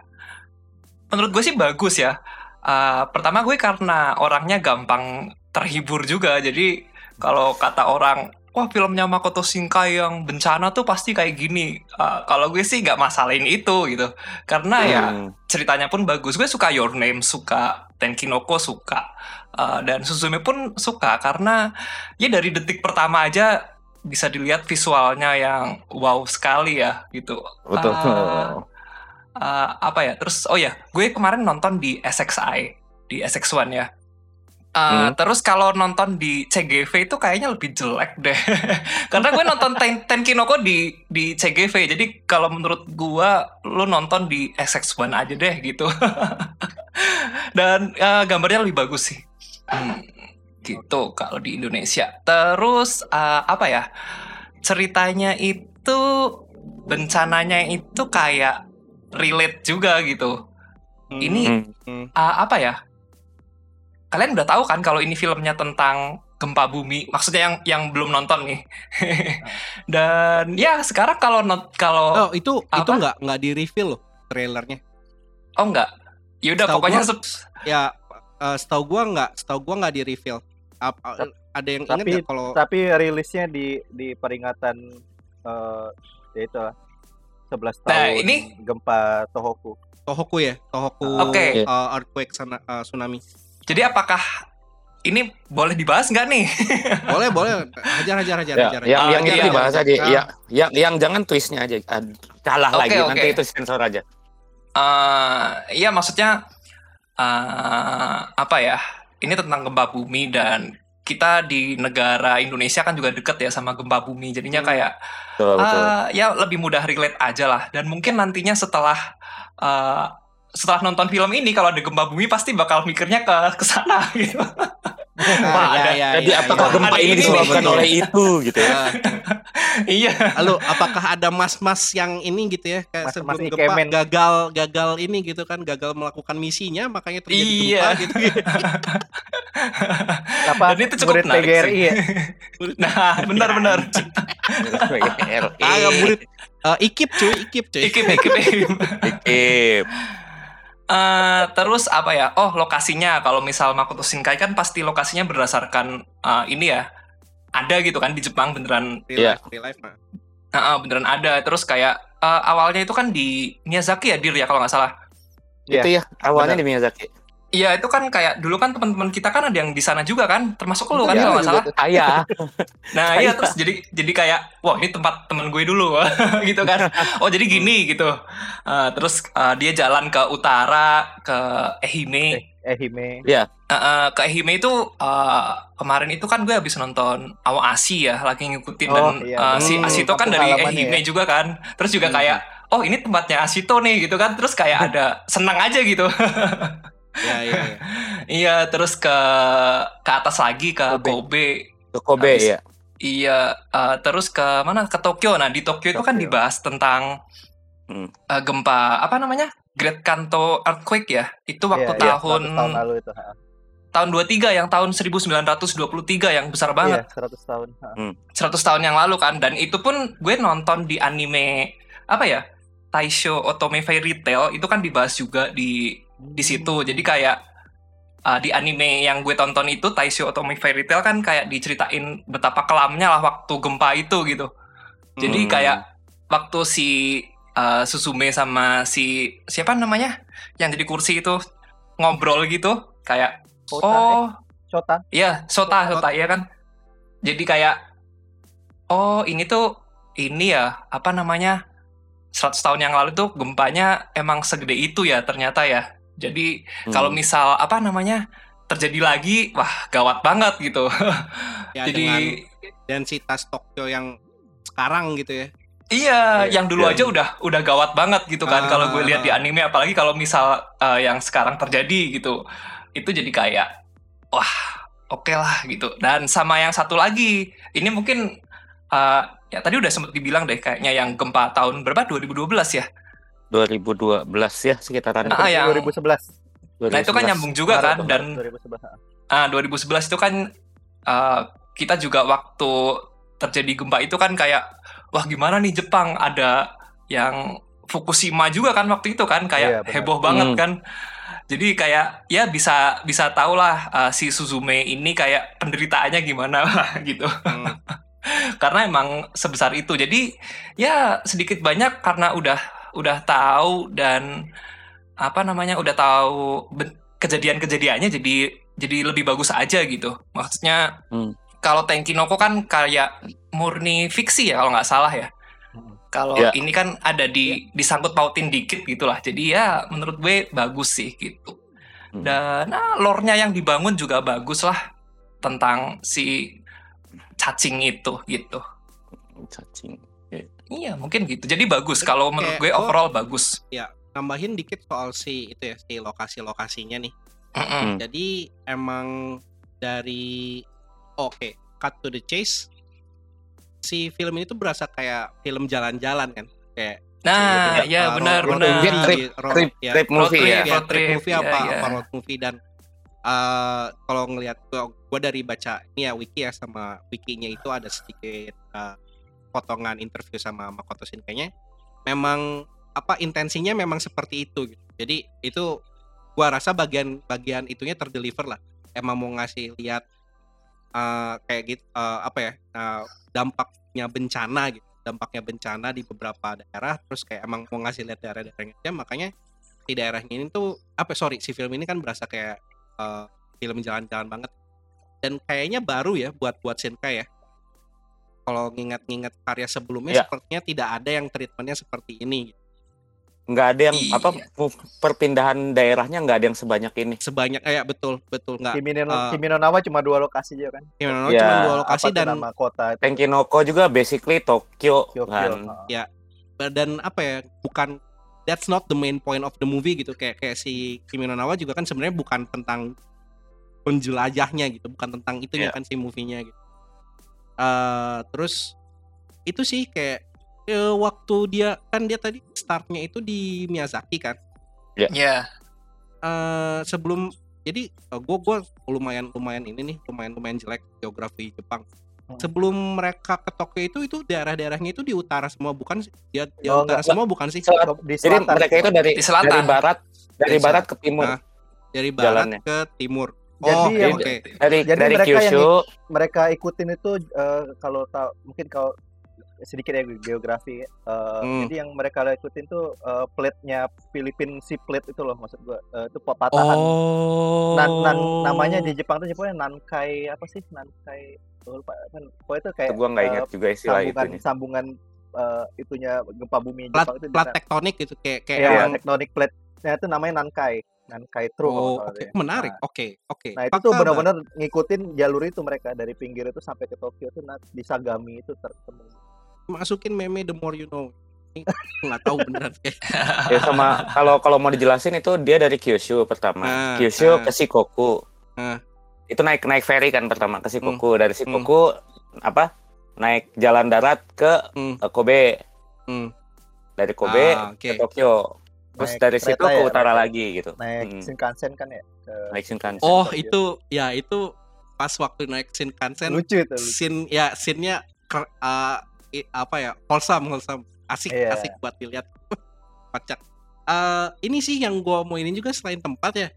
Menurut gue sih bagus ya. Eh, pertama gue karena orangnya gampang terhibur juga. Jadi kalau kata orang, wah filmnya Makoto Shinkai yang bencana tuh pasti kayak gini. Eh, kalau gue sih nggak masalahin itu gitu. Karena ya Hmm. ceritanya pun bagus. Gue suka Your Name, suka Tenkinoko, suka Uh, dan Suzume pun suka karena ya dari detik pertama aja bisa dilihat visualnya yang wow sekali ya gitu. Betul. Uh, uh, apa ya? Terus oh ya, gue kemarin nonton di SXI di SX1 ya. Uh, Hmm. Terus kalau nonton di CGV itu kayaknya lebih jelek deh, karena gue nonton Ten Tenkinoko di di CGV. Jadi kalau menurut gue, lo nonton di SX1 aja deh gitu. Dan uh, gambarnya lebih bagus sih. Hmm, gitu kalau di Indonesia. Terus uh, apa ya? Ceritanya itu bencananya itu kayak relate juga gitu. Ini Hmm. Uh, apa ya? Kalian udah tahu kan kalau ini filmnya tentang gempa bumi. Maksudnya yang yang belum nonton nih. Dan ya sekarang kalau not kalau Oh itu itu Apa? nggak nggak di reveal loh trailernya. oh enggak. Ya udah Setahu pokoknya gua- Ya eh, setahu gua nggak setahu gua nggak di reveal. Apa, ada yang ingat Tapi- nggak kalau Tapi rilisnya di di peringatan eh ya itu lah 11 tahun Nah, ini- gempa Tohoku. Tohoku ya Tohoku Oke. eh, earthquake sana, eh, tsunami. Jadi apakah ini boleh dibahas nggak nih? Boleh boleh hajar hajar hajar Ya, hajar. yang, Ah, yang jadi itu dibahas aja. Ya, yang, yang jangan twistnya aja. Ah, Salah Oke, lagi, oke. nanti itu sensor aja. eh iya maksudnya eh apa ya? Ini tentang gempa bumi dan kita di negara Indonesia kan juga deket ya sama gempa bumi. Jadinya Hmm. kayak Betul, betul. ah, ya lebih mudah relate aja lah. Dan mungkin nantinya setelah eh, setelah nonton film ini kalau ada gempa bumi pasti bakal mikirnya ke ke sana gitu. Ah, Wah, ya, ada- ya, Jadi ya, apakah ya. gempa ini disebabkan oleh itu gitu ya? Iya. Lalu apakah ada mas-mas yang ini gitu ya kayak Mas-mas sebelum gempa gagal gagal ini gitu kan gagal melakukan misinya makanya terjadi Iya. gempa gitu. Apa Dan itu cukup murid menarik PGRI sih. ya? Nah, benar-benar. Ah, murid eh, ikip cuy, ikip cuy. Ikip, ikip, ikip. Ikip. Eh, terus apa ya? Oh, lokasinya kalau misal Makoto Shinkai kan pasti lokasinya berdasarkan eh, ini ya. Ada gitu kan di Jepang beneran Real Iya. life, real life, Mak. eh, eh, beneran ada. Terus kayak eh, awalnya itu kan di Miyazaki ya Dir ya kalau nggak salah. Iya, Itu ya, awalnya di Miyazaki. Iya, itu kan kayak dulu kan teman-teman kita kan ada yang di sana juga kan, termasuk lu kan Iya, kalau nggak juga salah. Ayah. Nah, iya terus jadi jadi kayak wah ini tempat temen gue dulu gitu kan. Oh, jadi gini gitu. Eh, terus eh, dia jalan ke utara ke Ehime. Eh, Ehime. Eh, eh, ke Ehime itu eh, kemarin itu kan gue habis nonton Aoashi ya, lagi ngikutin Oh, dan iya. si Hmm, Asito kan kampung dari Ehime ya. juga kan. Terus juga Hmm. kayak oh ini tempatnya Asito nih gitu kan. Terus kayak ada senang aja gitu. Ya, ya, ya. iya, terus ke ke atas lagi ke Kobe. Kobe. Ke Kobe Habis- ya. Iya, eh, terus ke mana? Ke Tokyo. Nah, di Tokyo itu kan Tokyo. dibahas tentang Hmm. eh, gempa apa namanya? Great Kanto Earthquake ya. Itu waktu Iya, iya, tahun 100 tahun lalu itu. ha. tahun 23 yang tahun 1923 yang besar banget. Iya, 100 tahun. ha. 100 tahun yang lalu kan dan itu pun gue nonton di anime apa ya? Taisho Otome Fairy Tail itu kan dibahas juga di di situ. Jadi kayak uh, di anime yang gue tonton itu Taisho Otome Fairy Tail kan kayak diceritain betapa kelamnya lah waktu gempa itu gitu. Jadi Hmm. kayak waktu si uh, Susume sama si siapa namanya yang jadi kursi itu ngobrol gitu kayak Kota, eh, oh Shota. Iya, Sota, Sota ya kan. Jadi kayak oh ini tuh ini ya, apa namanya? 100 tahun yang lalu tuh gempanya emang segede itu ya ternyata ya. Jadi Hmm. kalau misal apa namanya? terjadi lagi, wah gawat banget gitu. Ya Jadi densitas Tokyo yang sekarang gitu ya. Iya, Iya, yang dulu iya. aja udah udah gawat banget gitu kan kalau gue lihat di Ah. anime apalagi kalau misal uh, yang sekarang terjadi gitu. Itu jadi kayak wah, oke lah gitu. Dan sama yang satu lagi, ini mungkin uh, ya tadi udah sempat dibilang deh kayaknya yang gempa tahun berapa? 2012 ya. 2012 ya sekitaran Ah, yang- 2011. Nah, itu kan 2011. nyambung juga Maret kan dan Maret 2011. ah. ah 2011 itu kan uh, kita juga waktu terjadi gempa itu kan kayak wah gimana nih Jepang ada yang Fukushima juga kan waktu itu kan Iya, kayak benar. heboh banget Hmm. kan. Jadi kayak ya bisa bisa tau lah uh, si Suzume ini kayak penderitaannya gimana gitu. Hmm. karena emang sebesar itu. Jadi ya sedikit banyak karena udah udah tahu dan apa namanya udah tahu kejadian-kejadiannya jadi jadi lebih bagus aja gitu. Maksudnya Hmm. kalau Tenkinoko kan kayak murni fiksi ya kalau nggak salah ya. Hmm. Kalau Ya. ini kan ada di disangkut pautin dikit gitulah. Jadi ya menurut gue bagus sih gitu. Hmm. Dan nah, lore-nya yang dibangun juga bagus lah tentang si cacing itu gitu. Cacing. Iya mungkin gitu. Jadi bagus kalau menurut gue oh. overall bagus. Nambahin dikit soal si itu ya, si lokasi-lokasinya nih. Mm-mm. Hmm. Jadi emang dari oke, cut to the chase. Si film ini tuh berasa kayak film jalan-jalan kan, kayak Nah, ya uh, benar road- road benar. movie, movie, road- Trip, ya, trip Road movie trip, ya. ya, road trip trip, movie apa iya. apa road movie dan eh kalau ngelihat gua, gua dari baca ini ya wiki ya sama wikinya itu ada sedikit eh, potongan interview sama Makoto Shinkai-nya memang apa intensinya memang seperti itu gitu. Jadi itu gua rasa bagian-bagian itunya terdeliver lah. Emang mau ngasih lihat eh, kayak gitu eh, apa ya eh, dampaknya bencana gitu dampaknya bencana di beberapa daerah terus kayak emang mau ngasih lihat daerah-daerahnya aja makanya di daerahnya ini tuh apa sorry si film ini kan berasa kayak eh, film jalan-jalan banget dan kayaknya baru ya buat buat Shinkai ya kalau ngingat-ngingat karya sebelumnya Ya. sepertinya tidak ada yang treatmentnya seperti ini Nggak ada yang Iya. apa perpindahan daerahnya nggak ada yang sebanyak ini. sebanyak kayak betul betul nggak Kimi no, eh, Kimi no Nawa cuma dua lokasi aja kan. Kimono Ya, cuma dua lokasi dan nama kota itu? Tenkinoko juga basically Tokyo, Tokyo. kan. ah. dan apa ya bukan that's not the main point of the movie gitu kayak kayak si Kimi no Nawa juga kan sebenarnya bukan tentang penjelajahnya gitu bukan tentang itunya Iya. kan si movie-nya gitu Eh, terus itu sih kayak eh, waktu dia kan dia tadi startnya itu di Miyazaki kan Ya, eh sebelum jadi gue gue lumayan lumayan ini nih lumayan lumayan jelek geografi Jepang Hmm. sebelum mereka ke Tokyo itu itu daerah-daerahnya itu di utara semua bukan sih dia di Oh, utara enggak. semua bukan sih Selat- Di Jadi selatan. mereka itu dari Di selatan. dari barat dari Dari barat ke timur. Nah, dari barat Jalannya. ke timur Jadi oh yang- oke Dari Jadi dari mereka yang Kyushu mereka ikutin itu eh, kalau tahu mungkin kalau sedikit ya geografi. eh, Hmm. Jadi yang mereka ikutin tuh eh, plate-nya Filipin si plate itu loh maksud gua. Eh, itu patahan. oh Nan, nan- namanya di Jepang tuh nyebutnya nankai apa sih? Nankai oh, lupa kan. Pokoknya itu kayak gue nggak ingat juga istilah sambungan itunya. sambungan eh, itunya gempa bumi plat Jepang itu plat tektonik gitu kayak kayak Iya, emang tektonik plate. Nah, itu namanya nankai. Kalau oh oke deh. menarik Nah, oke oke Nah itu Apa tuh kabar? benar-benar ngikutin jalur itu mereka dari pinggir itu sampai ke Tokyo tuh nah, di Sagami itu tertemu. masukin meme the more you know nggak tahu beneran kayak Ya sama kalau kalau mau dijelasin itu dia dari Kyushu pertama. Ah, Kyushu ah. ke Shikoku. Ah. Itu naik naik ferry kan pertama ke Shikoku. Dari Shikoku apa? Naik jalan darat ke Hmm. Kobe. Hmm. Dari Kobe Ah, ke oke Tokyo. Terus Naik dari situ ke ya, utara naik- lagi gitu. Naik Hmm. Shinkansen kan ya. Ke... Naik Shinkansen. oh Tokyo. itu ya itu pas waktu naik Shinkansen Lucu itu. lucu. scene ya scene-nya uh, apa ya wholesome wholesome asik Iya. asik buat dilihat kocak Eh, ini sih yang gua mau ini juga selain tempat ya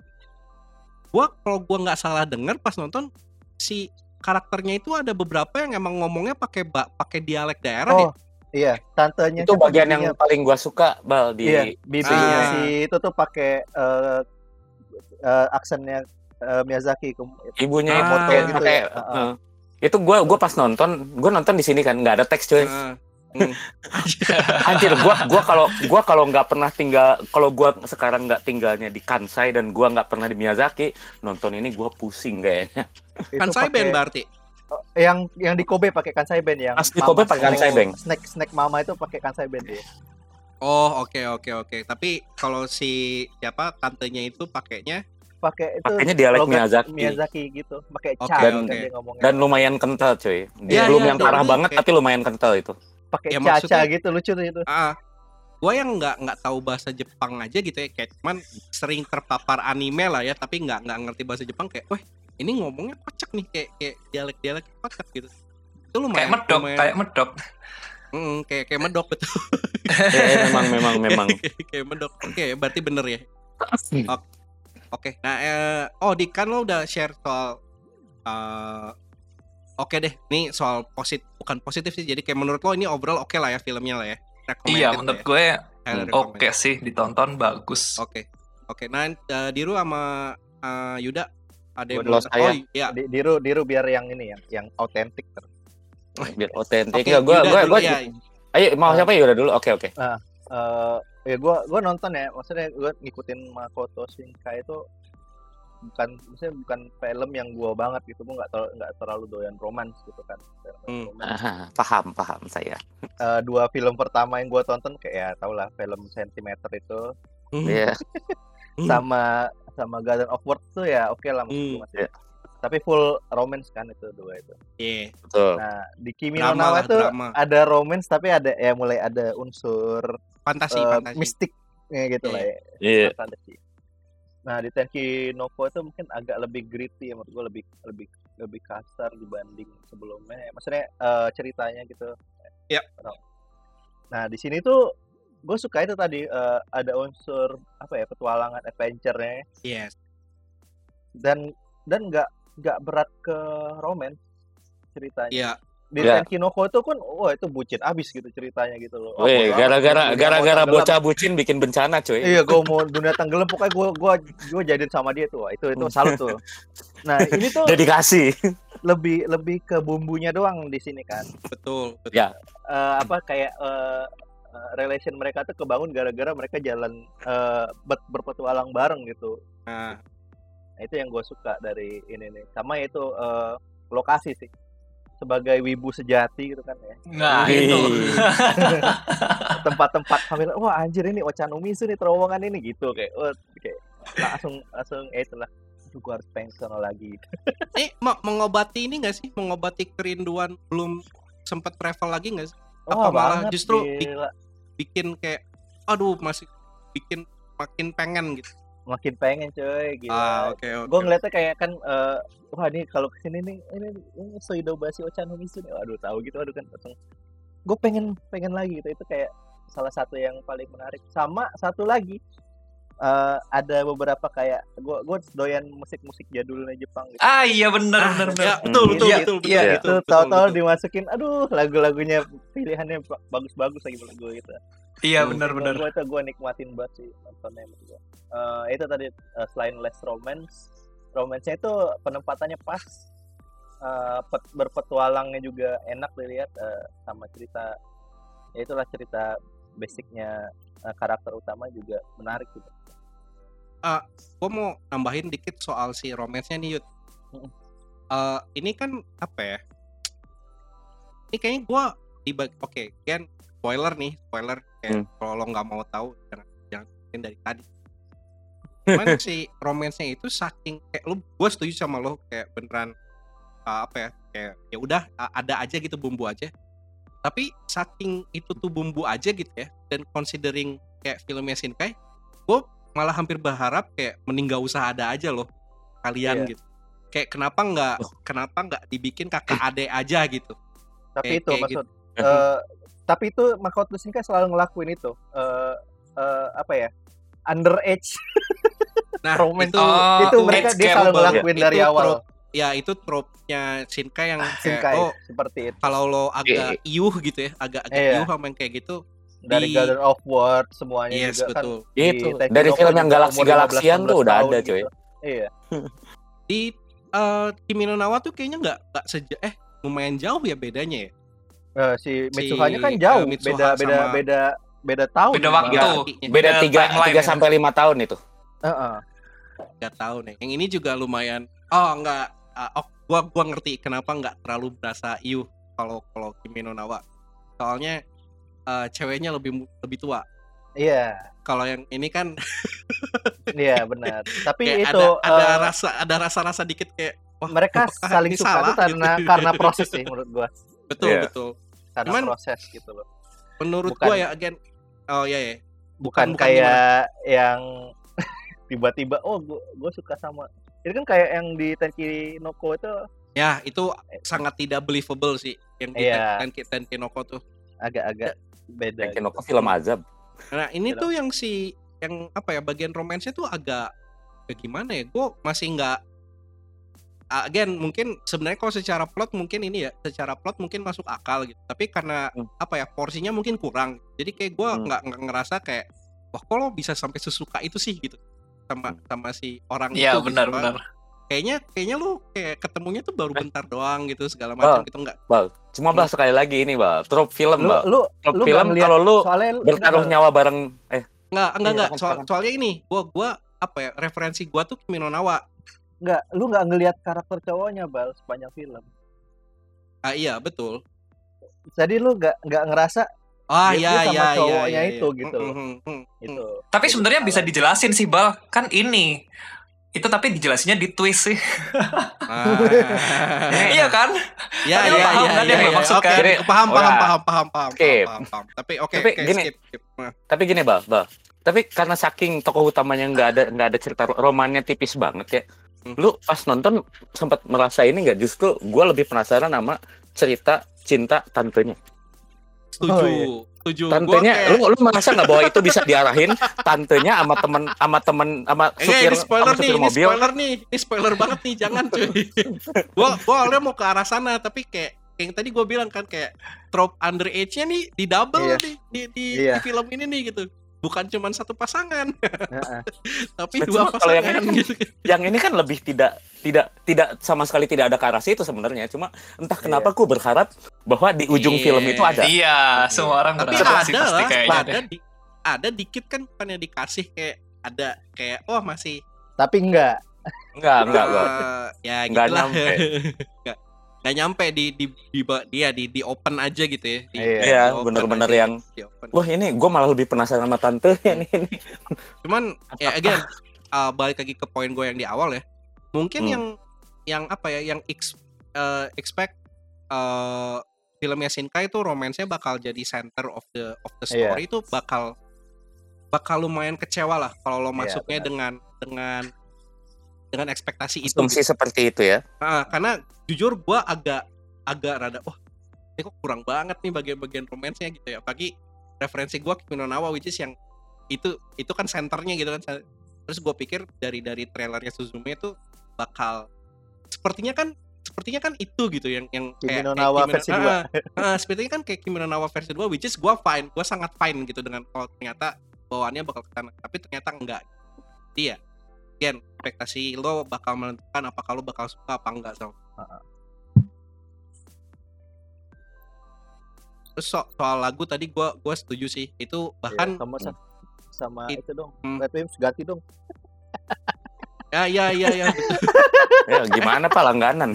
gua kalau gua nggak salah denger pas nonton si karakternya itu ada beberapa yang emang ngomongnya pakai pakai dialek daerah ya Oh iya, tantenya itu siapa bagian yang paling gua suka bal di iya bibinya Ah. si itu tuh pakai eh, eh, aksennya eh, Miyazaki ke- ibunya Ah, yang pakai gitu pakai ya. Ah. eh, itu gua gua pas nonton gua nonton di sini kan nggak ada teks cuy Heeh. Hmm. Anjir, gua gua kalau gua kalau nggak pernah tinggal kalau gua sekarang nggak tinggalnya di Kansai dan gua nggak pernah di Miyazaki, nonton ini gua pusing kayaknya. kan Itu saya band berarti. Yang yang di Kobe pakai Kansai Band yang Pas di Kobe pakai Kansai oh, Band. Snack snack mama itu pakai Kansai Band dia. Oh, oke oke oke. Tapi kalau si siapa tantenya itu pakainya Pakai itu Pakainya dialek Miyazaki. Miyazaki gitu. Pakai ca Dan- oke. dia ngomongnya. Dan lumayan kental, cuy. Iya, Belum iya, yang parah ini banget kayak- tapi lumayan kental itu. pakai Ya, caca maksudnya- gitu lucu tuh itu. ah gue yang nggak nggak tahu bahasa Jepang aja gitu ya kayak cuman sering terpapar anime lah ya tapi nggak nggak ngerti bahasa Jepang kayak wah ini ngomongnya kocak nih kayak kayak dialek dialek kocak gitu itu lumayan kayak medok, lumayan- kayak medok. Mm, kayak kayak medok betul Eh, memang memang memang. kayak medok oke berarti bener ya oke nah eh, oh di kan lo udah share soal eh, oke deh ini soal positif bukan positif sih jadi kayak menurut lo ini overall oke lah ya filmnya lah ya Recommended Iya, menurut ya. gue oke recommended. sih ditonton bagus. Oke. Oke. Nah, eh, Diru sama eh, Yuda ada yang mau- saya- Oh iya. Di, diru diru biar yang ini yang yang autentik ter. Biar Ya, gua Yuda gua dulu gua ya. Ayo mau Ah. siapa ya udah dulu. Oke, oke. Eh ya gua gua nonton ya, maksudnya gua ngikutin Makoto Shinkai itu bukan maksudnya bukan film yang gua banget gitu, gua nggak terlalu nggak terlalu doyan romance gitu kan. Hmm. romance. Ah, paham, paham saya. Eh, dua film pertama yang gua tonton kayak ya tau lah film Centimeter itu. Iya. Hmm. sama sama Garden of Words tuh ya oke lah maksud Hmm. masih. Tapi full romance kan itu dua itu. Iya. Betul. Nah, di Kimi no Drama Na wa lah, tuh drama. ada romance tapi ada ya mulai ada unsur Fantasi, eh, fantasi. mistiknya gitu lah ya. Iya. Fantasi. Nah di Tenki Noko itu mungkin agak lebih gritty ya menurut gue lebih lebih lebih kasar dibanding sebelumnya. Maksudnya eh, ceritanya gitu. Yap. Nah di sini tuh gue suka itu tadi eh, ada unsur apa ya petualangan adventure-nya Yes. dan dan nggak nggak berat ke romance ceritanya. Iya. Di Ya. Tenki Noko itu kan wah itu bucin abis gitu ceritanya gitu loh. Oh, Weh, gara-gara gara-gara bocah bucin bikin bencana, cuy. Iya, gue mau dunia tenggelam pokoknya gue gua gua jadiin sama dia tuh. Wah, Itu itu salut tuh. Nah, ini tuh Dedikasi. lebih lebih ke bumbunya doang di sini kan. Betul. betul. Ya. Eh, apa kayak eh, relation mereka tuh kebangun gara-gara mereka jalan eh, ber- berpetualang bareng gitu. Nah, Nah, itu yang gue suka dari ini nih. Sama itu eh, lokasi sih. Sebagai wibu sejati gitu kan ya. Nah, Wih. itu. Tempat-tempat sambil wah anjir ini Ochanomizu nih terowongan ini gitu kayak oh, kayak langsung langsung eh itulah Aduh, gue harus pengen lagi ini mau mengobati ini nggak sih? Mengobati kerinduan belum sempet travel lagi nggak sih? Apa Wah, malah justru gila. Bikin kayak, aduh masih bikin makin pengen gitu. makin pengen coy gila. Ah, oke oke. gue ngeliatnya kayak kan eh, wah ini kalau ke sini nih ini, ini Soidobashi Ochanomizu nih waduh tahu gitu waduh kan gue pengen pengen lagi gitu itu kayak salah satu yang paling menarik sama satu lagi eh, ada beberapa kayak gue gue doyan musik-musik jadulnya Jepang gitu Ah iya benar benar benar. Ya, betul betul Iya, betul iya, betul, itu betul, tahu-tahu betul. dimasukin aduh lagu-lagunya pilihannya ba- bagus-bagus lagi menurut gue gitu Iya benar benar. gue itu gue nikmatin banget sih nontonnya menurut gue Eh, itu tadi eh, selain less romance romance-nya itu penempatannya pas Eh, pet- berpetualangnya juga enak dilihat eh, sama cerita ya itulah cerita basicnya eh, karakter utama juga menarik gitu gue mau nambahin dikit soal si romance-nya nih Yud. Mm. Eh, ini kan apa ya? Ini kayaknya gue di oke, kan spoiler nih, spoiler. Kayak Hmm. kalau lo nggak mau tahu jangan jangan dari tadi. Cuman si romance-nya itu saking kayak lu gue setuju sama lo kayak beneran eh, apa ya? Kayak ya udah ada aja gitu bumbu aja. Tapi saking itu tuh bumbu aja gitu ya dan considering kayak filmnya Shinkai, gue malah hampir berharap kayak mending gak usah ada aja loh kalian Iya. gitu. Kayak kenapa nggak kenapa nggak dibikin kakak adek aja gitu. tapi Kayak- itu kayak maksud eh, tapi itu Makoto Shinkai selalu ngelakuin itu eh eh, apa ya underage Nah, romance itu Oh, itu mereka dia selalu ngelakuin dari Itu awal trope ya itu trope-nya Shinkai yang kayak Shinkai oh seperti itu kalau lo agak iuh gitu ya, agak agak Iya. iuh sama yang kayak gitu. dari di- Garden of World semuanya Yes, juga kan betul. Tenki dari film yang galaksi-galaksian tuh 15 udah tahun ada, gitu. coy. Iya. Di eh Kimi no Na wa tuh kayaknya nggak nggak seja eh lumayan jauh ya bedanya ya. Eh, si Si, Mitsuhanya kan eh, jauh, Mitsuha beda beda sama- beda beda tahun. Beda malah. waktu. Kakinya. Beda tiga tiga ya. sampai lima tahun itu. Heeh. nggak tahu nih. Yang ini juga lumayan. Oh nggak. Ah, oh, gua gua ngerti kenapa nggak terlalu berasa iu kalau kalau Kimi no Nawa. Soalnya eh, ceweknya lebih lebih tua. Iya, Kalau yang ini kan iya benar. Tapi kayak itu ada ada eh, rasa ada rasa-rasa dikit kayak wah mereka saling suka salah tuh karena gitu? karena proses sih menurut gua. betul Iya. betul. Karena Cuman- proses gitu loh. Menurut Bukan- gua ya again oh ya ya. Bukan, bukan kayak yang tiba-tiba oh gua, gua suka sama ini kan kayak yang di Tenki Noko itu Ya, itu sangat tidak believable sih yang di Iya. Tenki Tenki Noko tuh. agak-agak beda. Yang Kinoko film azab. Nah, ini Gitu. tuh yang si yang apa ya bagian romansnya tuh agak ya gimana ya? Gue masih nggak again mungkin sebenarnya kalau secara plot mungkin ini ya secara plot mungkin masuk akal gitu tapi karena Hmm. apa ya porsinya mungkin kurang jadi kayak gue Hmm. nggak nggak ngerasa kayak wah kok lo bisa sampai sesuka itu sih gitu sama sama si orang Iya itu gitu. benar-benar. kayaknya kayaknya lu kayak ketemunya tuh baru bentar doang gitu segala macam gitu enggak? Bal, cuma bal sekali lagi ini bal, trop film Lu bal. lu Trop lu film kalau lu soalnya lu- bertaruh nyawa bareng eh. Enggak enggak Iya, enggak. kan, Soal- soalnya ini gua gua apa ya referensi gua tuh Kimi no Nawa nggak lu nggak ngelihat karakter cowoknya bal sepanjang film. ah iya betul. Jadi lu nggak nggak ngerasa ah Dia- iya iya iya cowoknya iya, itu iya. gitu loh. Mm, mm, mm, mm. itu. Tapi Itu sebenarnya bisa dijelasin sih Bal, kan ini. Itu tapi dijelasinnya di twist sih. Ah. iya kan? Ya, Tapi ya, lu paham ya, kan ya, yang ya. maksud kan? Jadi, paham, paham, ya. paham, paham, paham, Skip. paham, paham. Tapi oke, Tapi oke, gini. skip, skip. Nah, tapi gini bal, bal. Tapi karena saking tokoh utamanya nggak ada nggak ada cerita romannya tipis banget ya. Hmm. Lu pas nonton sempat merasa ini nggak? Justru gue lebih penasaran sama cerita cinta tantenya. Setuju, Oh, iya. setuju. Tantenya, kayak- lu lu merasa nggak bahwa itu bisa diarahin tantenya sama temen sama temen sama Eh, supir ini spoiler sama nih, supir ini mobil. spoiler nih, ini spoiler banget nih, jangan cuy. gua gua awalnya mau ke arah sana, tapi kayak kayak yang tadi gua bilang kan kayak trope underage-nya nih di double Iya. nih di, di, Iya. di film ini nih gitu. Bukan cuma satu pasangan, Heeh. tapi Nah, dua cuma kalau yang pasangan ini kan- gitu. Yang ini kan lebih tidak tidak tidak sama sekali tidak ada ke arah situ sebenarnya. Cuma entah kenapa ku berharap bahwa di ujung Iya. film itu ada. Iya, semua orang Tapi berharap sih ada pasti lah, kayaknya ada di, ada dikit kan bukannya dikasih kayak ada kayak oh masih Tapi enggak. Enggak, enggak, enggak. eh, ya Nggak gitulah. nyampe. nggak nggak nyampe di di di dia di di open aja gitu ya di, Iya. di Iya, bener-bener aja, yang di open. Wah ini gue malah lebih penasaran sama tante ini. ini. cuman ya again uh, balik lagi ke poin gue yang di awal ya mungkin Hmm. yang yang apa ya yang ex- uh, expect uh, filmnya Shinkai itu romansnya bakal jadi center of the of the Iya. story itu bakal bakal lumayan kecewa lah kalau lo Iya, masuknya benar. dengan dengan dengan ekspektasi itu Asumsi seperti itu ya. Ah, karena jujur gue agak agak rada wah ini kok kurang banget nih bagian-bagian romansnya gitu ya. Pagi referensi gue Kimi no Nawa which is yang itu itu kan senternya gitu kan. Terus gue pikir dari dari trailernya Suzume itu bakal sepertinya kan sepertinya kan itu gitu yang yang Kimi kayak, no kayak Kimi versi Ah, dua. ah, ah, sepertinya kan kayak Kimi no Nawa versi 2 which is gue fine gue sangat fine gitu dengan kalau ternyata bawaannya bakal ke sana tapi ternyata enggak. Dia Gen, ekspektasi lo bakal menentukan apakah lo bakal suka apa enggak sama Terus so- soal lagu tadi gua gua setuju sih. Itu bahkan Iya, sama sa- sama It- itu dong. Hmm. Red Wimps ganti dong. ya ya ya ya. Ya gimana pak langganan?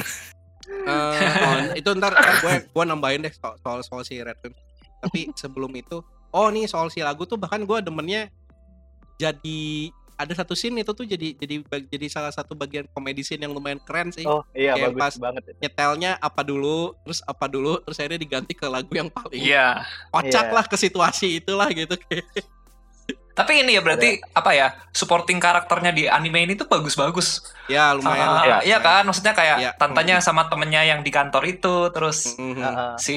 Eh, oh, itu ntar, ntar gue gua nambahin deh soal soal, soal si Red Wimps. Tapi sebelum itu, oh nih soal si lagu tuh bahkan gua demennya jadi ada satu scene itu tuh jadi jadi jadi salah satu bagian komedi scene yang lumayan keren sih. Oh iya Kayak bagus pas- banget. ya. Nyetelnya apa dulu, terus apa dulu, terus akhirnya diganti ke lagu yang paling Iya. kocak Iya. lah ke situasi itulah gitu. Tapi ini ya berarti apa ya? Supporting karakternya di anime ini tuh bagus-bagus. ya lumayan. Lah. ya. iya kan? Maksudnya kayak Iya. tantenya sama temennya yang di kantor itu, terus Mhm. Heeh. si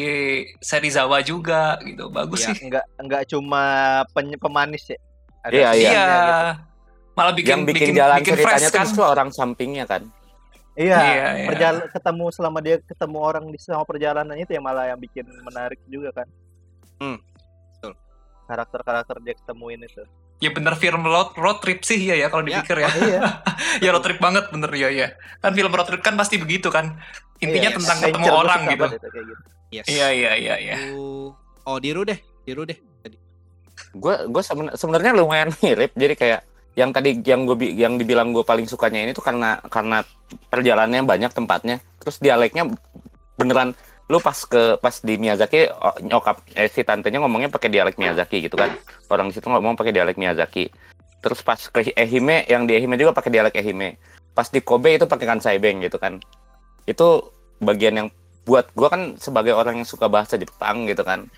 Serizawa juga gitu. Bagus Iya. sih. Enggak enggak cuma pen- pemanis ya. Ada Iya, iya. Iya. gitu. Malah bikin yang bikin, jalan bikin ceritanya fresh tuh kan. justru orang sampingnya kan. Iya. Iya, iya. Ketemu selama dia ketemu orang di selama perjalanan itu yang malah yang bikin menarik juga kan. Hmm, betul. Karakter-karakter dia ketemuin itu. Ya bener film road, road trip sih ya ya kalau Ya. dipikir ya. iya. ya road trip banget bener ya ya. Kan film road trip kan pasti begitu kan. Intinya Iya, tentang adventure, ketemu gua orang suka gitu. kayak gitu. Yes. Iya iya iya iya. Oh, Diru deh, Diru deh. Tadi. gue gue seben- sebenarnya lumayan mirip jadi kayak yang tadi yang gue yang dibilang gue paling sukanya ini tuh karena karena perjalanannya banyak tempatnya. Terus dialeknya beneran lu pas ke pas di Miyazaki nyokap eh, si tantenya ngomongnya pakai dialek Miyazaki gitu kan. Orang di situ ngomong pakai dialek Miyazaki. Terus pas ke Ehime yang di Ehime juga pakai dialek Ehime. Pas di Kobe itu pakai Kansai Beng gitu kan. Itu bagian yang buat gue kan sebagai orang yang suka bahasa Jepang gitu kan.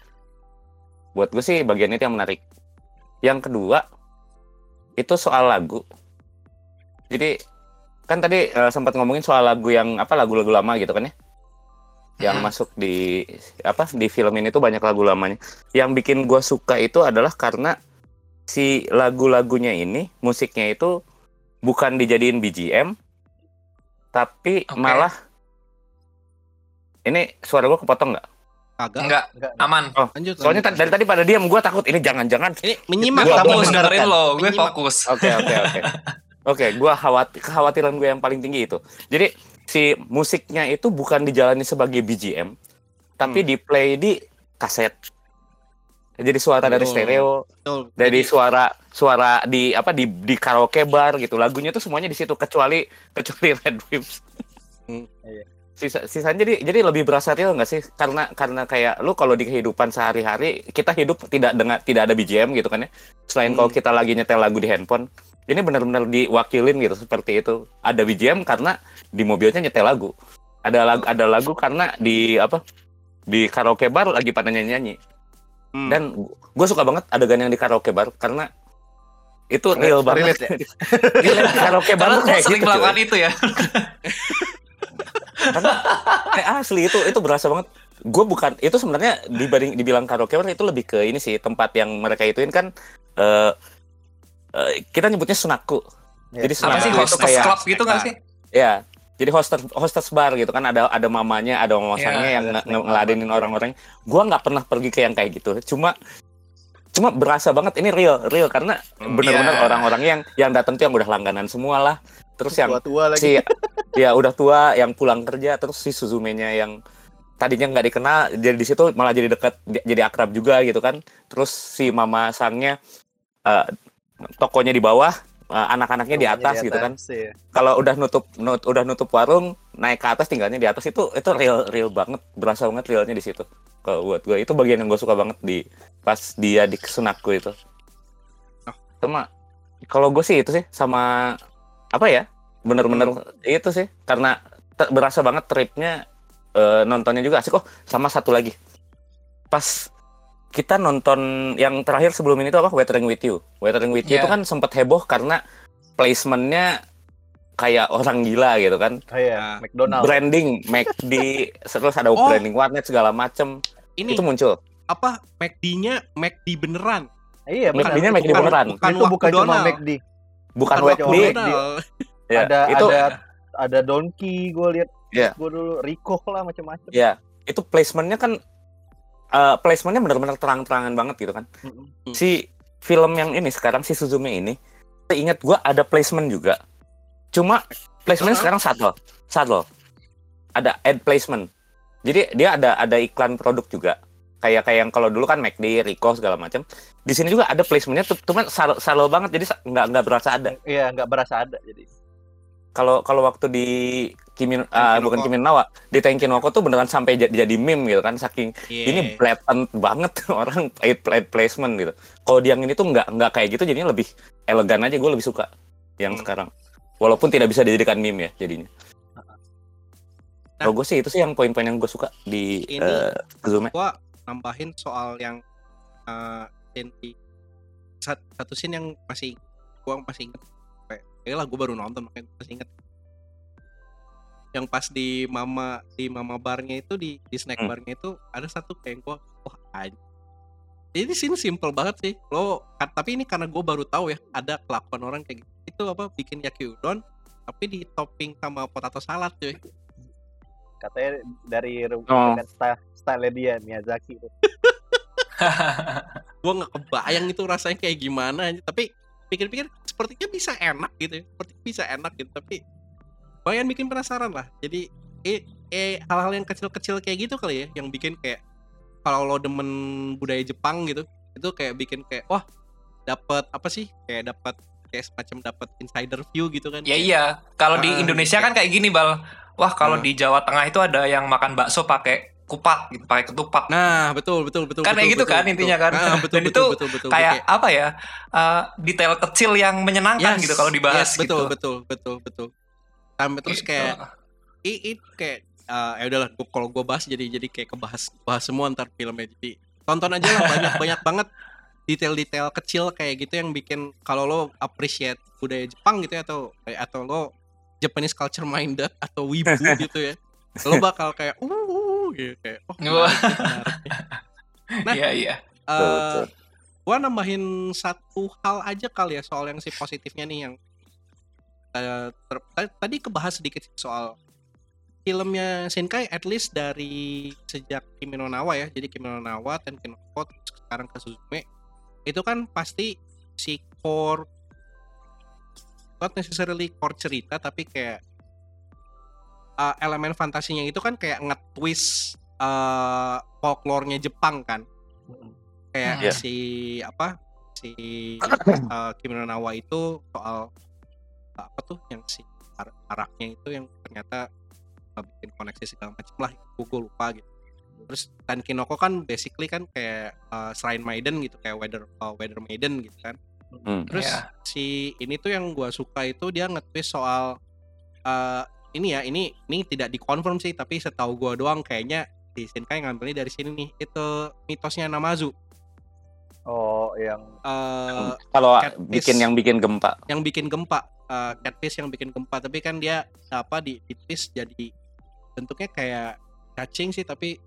Buat gue sih bagian itu yang menarik. Yang kedua itu soal lagu jadi kan tadi eh, sempat ngomongin soal lagu yang apa lagu-lagu lama gitu kan ya yang Hmm. masuk di apa di film ini tuh banyak lagu lamanya yang bikin gue suka itu adalah karena si lagu-lagunya ini musiknya itu bukan dijadiin BGM tapi Oke. malah ini suara gue kepotong nggak Kagak. Enggak, Enggak. aman. Lanjut. soalnya lanjut. dari tadi pada diam gue takut ini jangan-jangan ini menyimak Gue Gua fokus mendengarkan. dengerin lo, gue fokus. Oke oke oke. Oke, gua khawatir kekhawatiran gue yang paling tinggi itu. Jadi si musiknya itu bukan dijalani sebagai BGM, tapi Hmm. di play di kaset. Jadi suara dari Oh. stereo, Betul. dari Jadi, suara suara di apa di di karaoke bar gitu. Lagunya tuh semuanya di situ kecuali kecuali Red Wimps. Hmm. Iya. Sisa, sisanya jadi jadi lebih berasa real nggak sih? Karena karena kayak lu kalau di kehidupan sehari-hari kita hidup tidak dengan tidak ada BGM gitu kan ya. Selain Hmm. kalau kita lagi nyetel lagu di handphone, ini benar-benar diwakilin gitu seperti itu. Ada BGM karena di mobilnya nyetel lagu. Ada lagu ada lagu karena di apa? Di karaoke bar lagi pada nyanyi-nyanyi. hmm. Dan gue suka banget adegan yang di karaoke bar karena itu real banget. Relate ya? Di karaoke bar kayak sering gitu. cuy. melakukan itu ya. karena kayak asli itu itu berasa banget gue bukan itu sebenarnya dibanding dibilang karaoke itu lebih ke ini sih tempat yang mereka ituin kan eh eh, kita nyebutnya sunaku Iya. jadi Apa sunaku sih itu hostess kayak club gitu nggak sih? ya jadi hostess hostess bar gitu kan ada ada mamanya ada Iya, yang ada nge- snack ngeladenin orang-orang gue nggak pernah pergi ke yang kayak gitu cuma cuma berasa banget ini real real karena Hmm. benar-benar Iya. orang-orang yang yang datang tuh yang udah langganan semua lah terus yang tua-tua lagi. si ya udah tua yang pulang kerja terus si Suzume-nya yang tadinya nggak dikenal jadi di situ malah jadi dekat jadi akrab juga gitu kan. Terus si mama sangnya eh, tokonya di bawah eh, anak-anaknya di Rumahnya atas gitu kan. iya. kalau udah nutup nut- udah nutup warung naik ke atas tinggalnya di atas itu itu real real banget berasa banget realnya di situ. Kalau buat gue itu bagian yang gue suka banget di pas dia di sunakku itu. Oh. sama kalau gue sih itu sih sama apa ya bener-bener itu sih karena berasa banget tripnya eh, nontonnya juga asik oh sama satu lagi pas kita nonton yang terakhir sebelum ini tuh apa Weathering with You Weathering with You Iya. itu kan sempat heboh karena placementnya kayak orang gila gitu kan Oh iya, Nah, McDonald. branding McD terus ada Oh. branding warnet segala macem ini itu muncul apa McD-nya McD beneran. Iya, McD-nya. McD beneran. Bukan itu bukan cuma. McD. Bukan. McDonald. ya, ada itu ada ada Donkey gue lihat. Iya. Gue dulu Rico lah macam-macam. ya itu placementnya kan eh, placementnya benar-benar terang-terangan banget gitu kan Mm-mm. Hmm. si film yang ini sekarang si Suzume ini ingat gua ada placement juga cuma placementnya Uh-huh. sekarang subtle subtle ada ad placement jadi dia ada ada iklan produk juga kayak kayak yang kalau dulu kan McD, Rico segala macam di sini juga ada placementnya cuman subtle, subtle banget jadi nggak nggak berasa ada Iya, nggak berasa ada jadi. kalau kalau waktu di Kimin ah, Tenkinoko. bukan Kimin Nawa di Tenkinoko tuh beneran sampai jadi, jadi meme gitu kan saking Iya. ini blatant banget orang paid paid placement gitu. Kalau di yang ini tuh nggak nggak kayak gitu jadinya lebih elegan aja gue lebih suka yang Hmm. sekarang. Walaupun tidak bisa dijadikan meme ya jadinya. Nah. Kalau gue sih itu sih yang poin-poin yang gue suka di Ini- eh, Suzume. gua nambahin soal yang uh, di sat- satu scene yang masih gua masih inget kayak lah gua baru nonton makanya gua masih inget yang pas di mama di mama barnya itu di di snack Hmm. barnya itu ada satu kayak gua wah anjing ini scene simple banget sih. Lo tapi ini karena gua baru tahu ya ada kelakuan orang kayak gitu. Itu apa bikin yaki udon tapi di topping sama potato salad cuy. Katanya dari Oh. Style dia Miyazaki. gue nggak kebayang itu rasanya kayak gimana aja. tapi pikir-pikir sepertinya bisa enak gitu ya. seperti bisa enak gitu tapi lumayan bikin penasaran lah jadi eh, eh hal-hal yang kecil-kecil kayak gitu kali ya yang bikin kayak kalau lo demen budaya Jepang gitu itu kayak bikin kayak wah dapat apa sih kayak dapat kayak semacam dapat insider view gitu kan Ya iya, kalau di Ah, Indonesia kan kayak gini bal. Wah kalau Ah. di Jawa Tengah itu ada yang makan bakso pakai kupat gitu, pakai ketupat. nah betul betul betul Kan betul, kayak gitu betul, kan betul. intinya kan. Nah, betul, Dan betul, itu betul, betul, kayak Kayak- apa ya? eh, detail kecil yang menyenangkan Yes, gitu kalau dibahas yes, betul gitu. betul betul betul sampai terus Gitu. kayak i, i- kayak eh, ya udahlah kalau gue bahas jadi jadi kayak kebahas bahas semua ntar filmnya jadi tonton aja lah banyak banyak banget detail-detail kecil kayak gitu yang bikin kalau lo appreciate budaya Jepang gitu ya atau atau lo Japanese culture minded atau wibu gitu ya lo bakal kayak uh, uh gitu kayak oh Wah. menarik menarik. Nah, Iya iya. Eh, betul. gua nambahin satu hal aja kali ya soal yang si positifnya nih yang ter- ta- tadi kebahas sedikit soal filmnya Shinkai at least dari sejak Kimi no Nawa ya jadi Kimi no Nawa dan Kimi no sekarang ke Suzume itu kan pasti si core not necessarily core cerita tapi kayak uh, elemen fantasinya itu kan kayak nge-twist uh, folklore-nya Jepang kan kayak. Iya. si apa si uh, Kimi no Nawa itu soal uh, apa tuh yang si ar- araknya itu yang ternyata uh, bikin koneksi segala macam lah gue lupa gitu terus dan Kinoko kan basically kan kayak uh, shrine maiden gitu kayak weather uh, weather maiden gitu kan Hmm. terus Iya. si ini tuh yang gua suka itu dia nge-twist soal uh, ini ya ini ini tidak dikonfirm sih tapi setahu gua doang kayaknya di Shinkai ngambilnya dari sini nih itu mitosnya Namazu Oh, yang uh, Kalau Catfish. bikin yang bikin gempa. yang bikin gempa uh, catfish yang bikin gempa tapi kan dia apa di, di twist jadi bentuknya kayak cacing sih tapi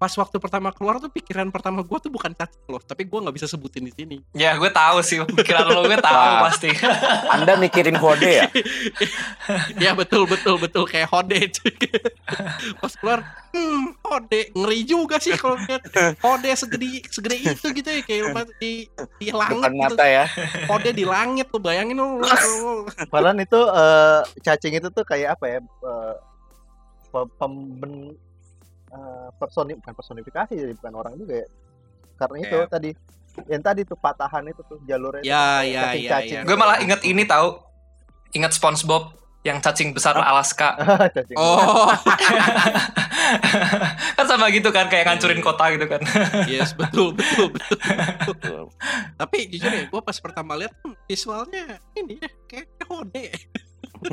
pas waktu pertama keluar tuh pikiran pertama gua tuh bukan cacing loh tapi gua nggak bisa sebutin di sini Ya gue tahu sih pikiran lo gue tahu Wah. pasti. Anda mikirin kode ya? ya betul betul betul kayak hode pas keluar hmm hode ngeri juga sih kalau lihat hode segede segede itu gitu ya kayak pas di di langit Depan gitu. mata ya. hode di langit tuh bayangin lu- padahal itu eh, cacing itu tuh kayak apa ya? eh, pe- pemben eh, personi bukan personifikasi jadi bukan orang juga ya. Karena itu Iya. tadi yang tadi tuh patahan itu tuh jalurnya ya ya ya, ya. gue malah inget ini tahu. Ingat SpongeBob yang cacing besar Alaska. Cacing. oh kan sama gitu kan kayak ngancurin kota gitu kan. yes betul betul betul Betul. tapi jujur ya gue pas pertama lihat hmm, visualnya ini ya kayak hode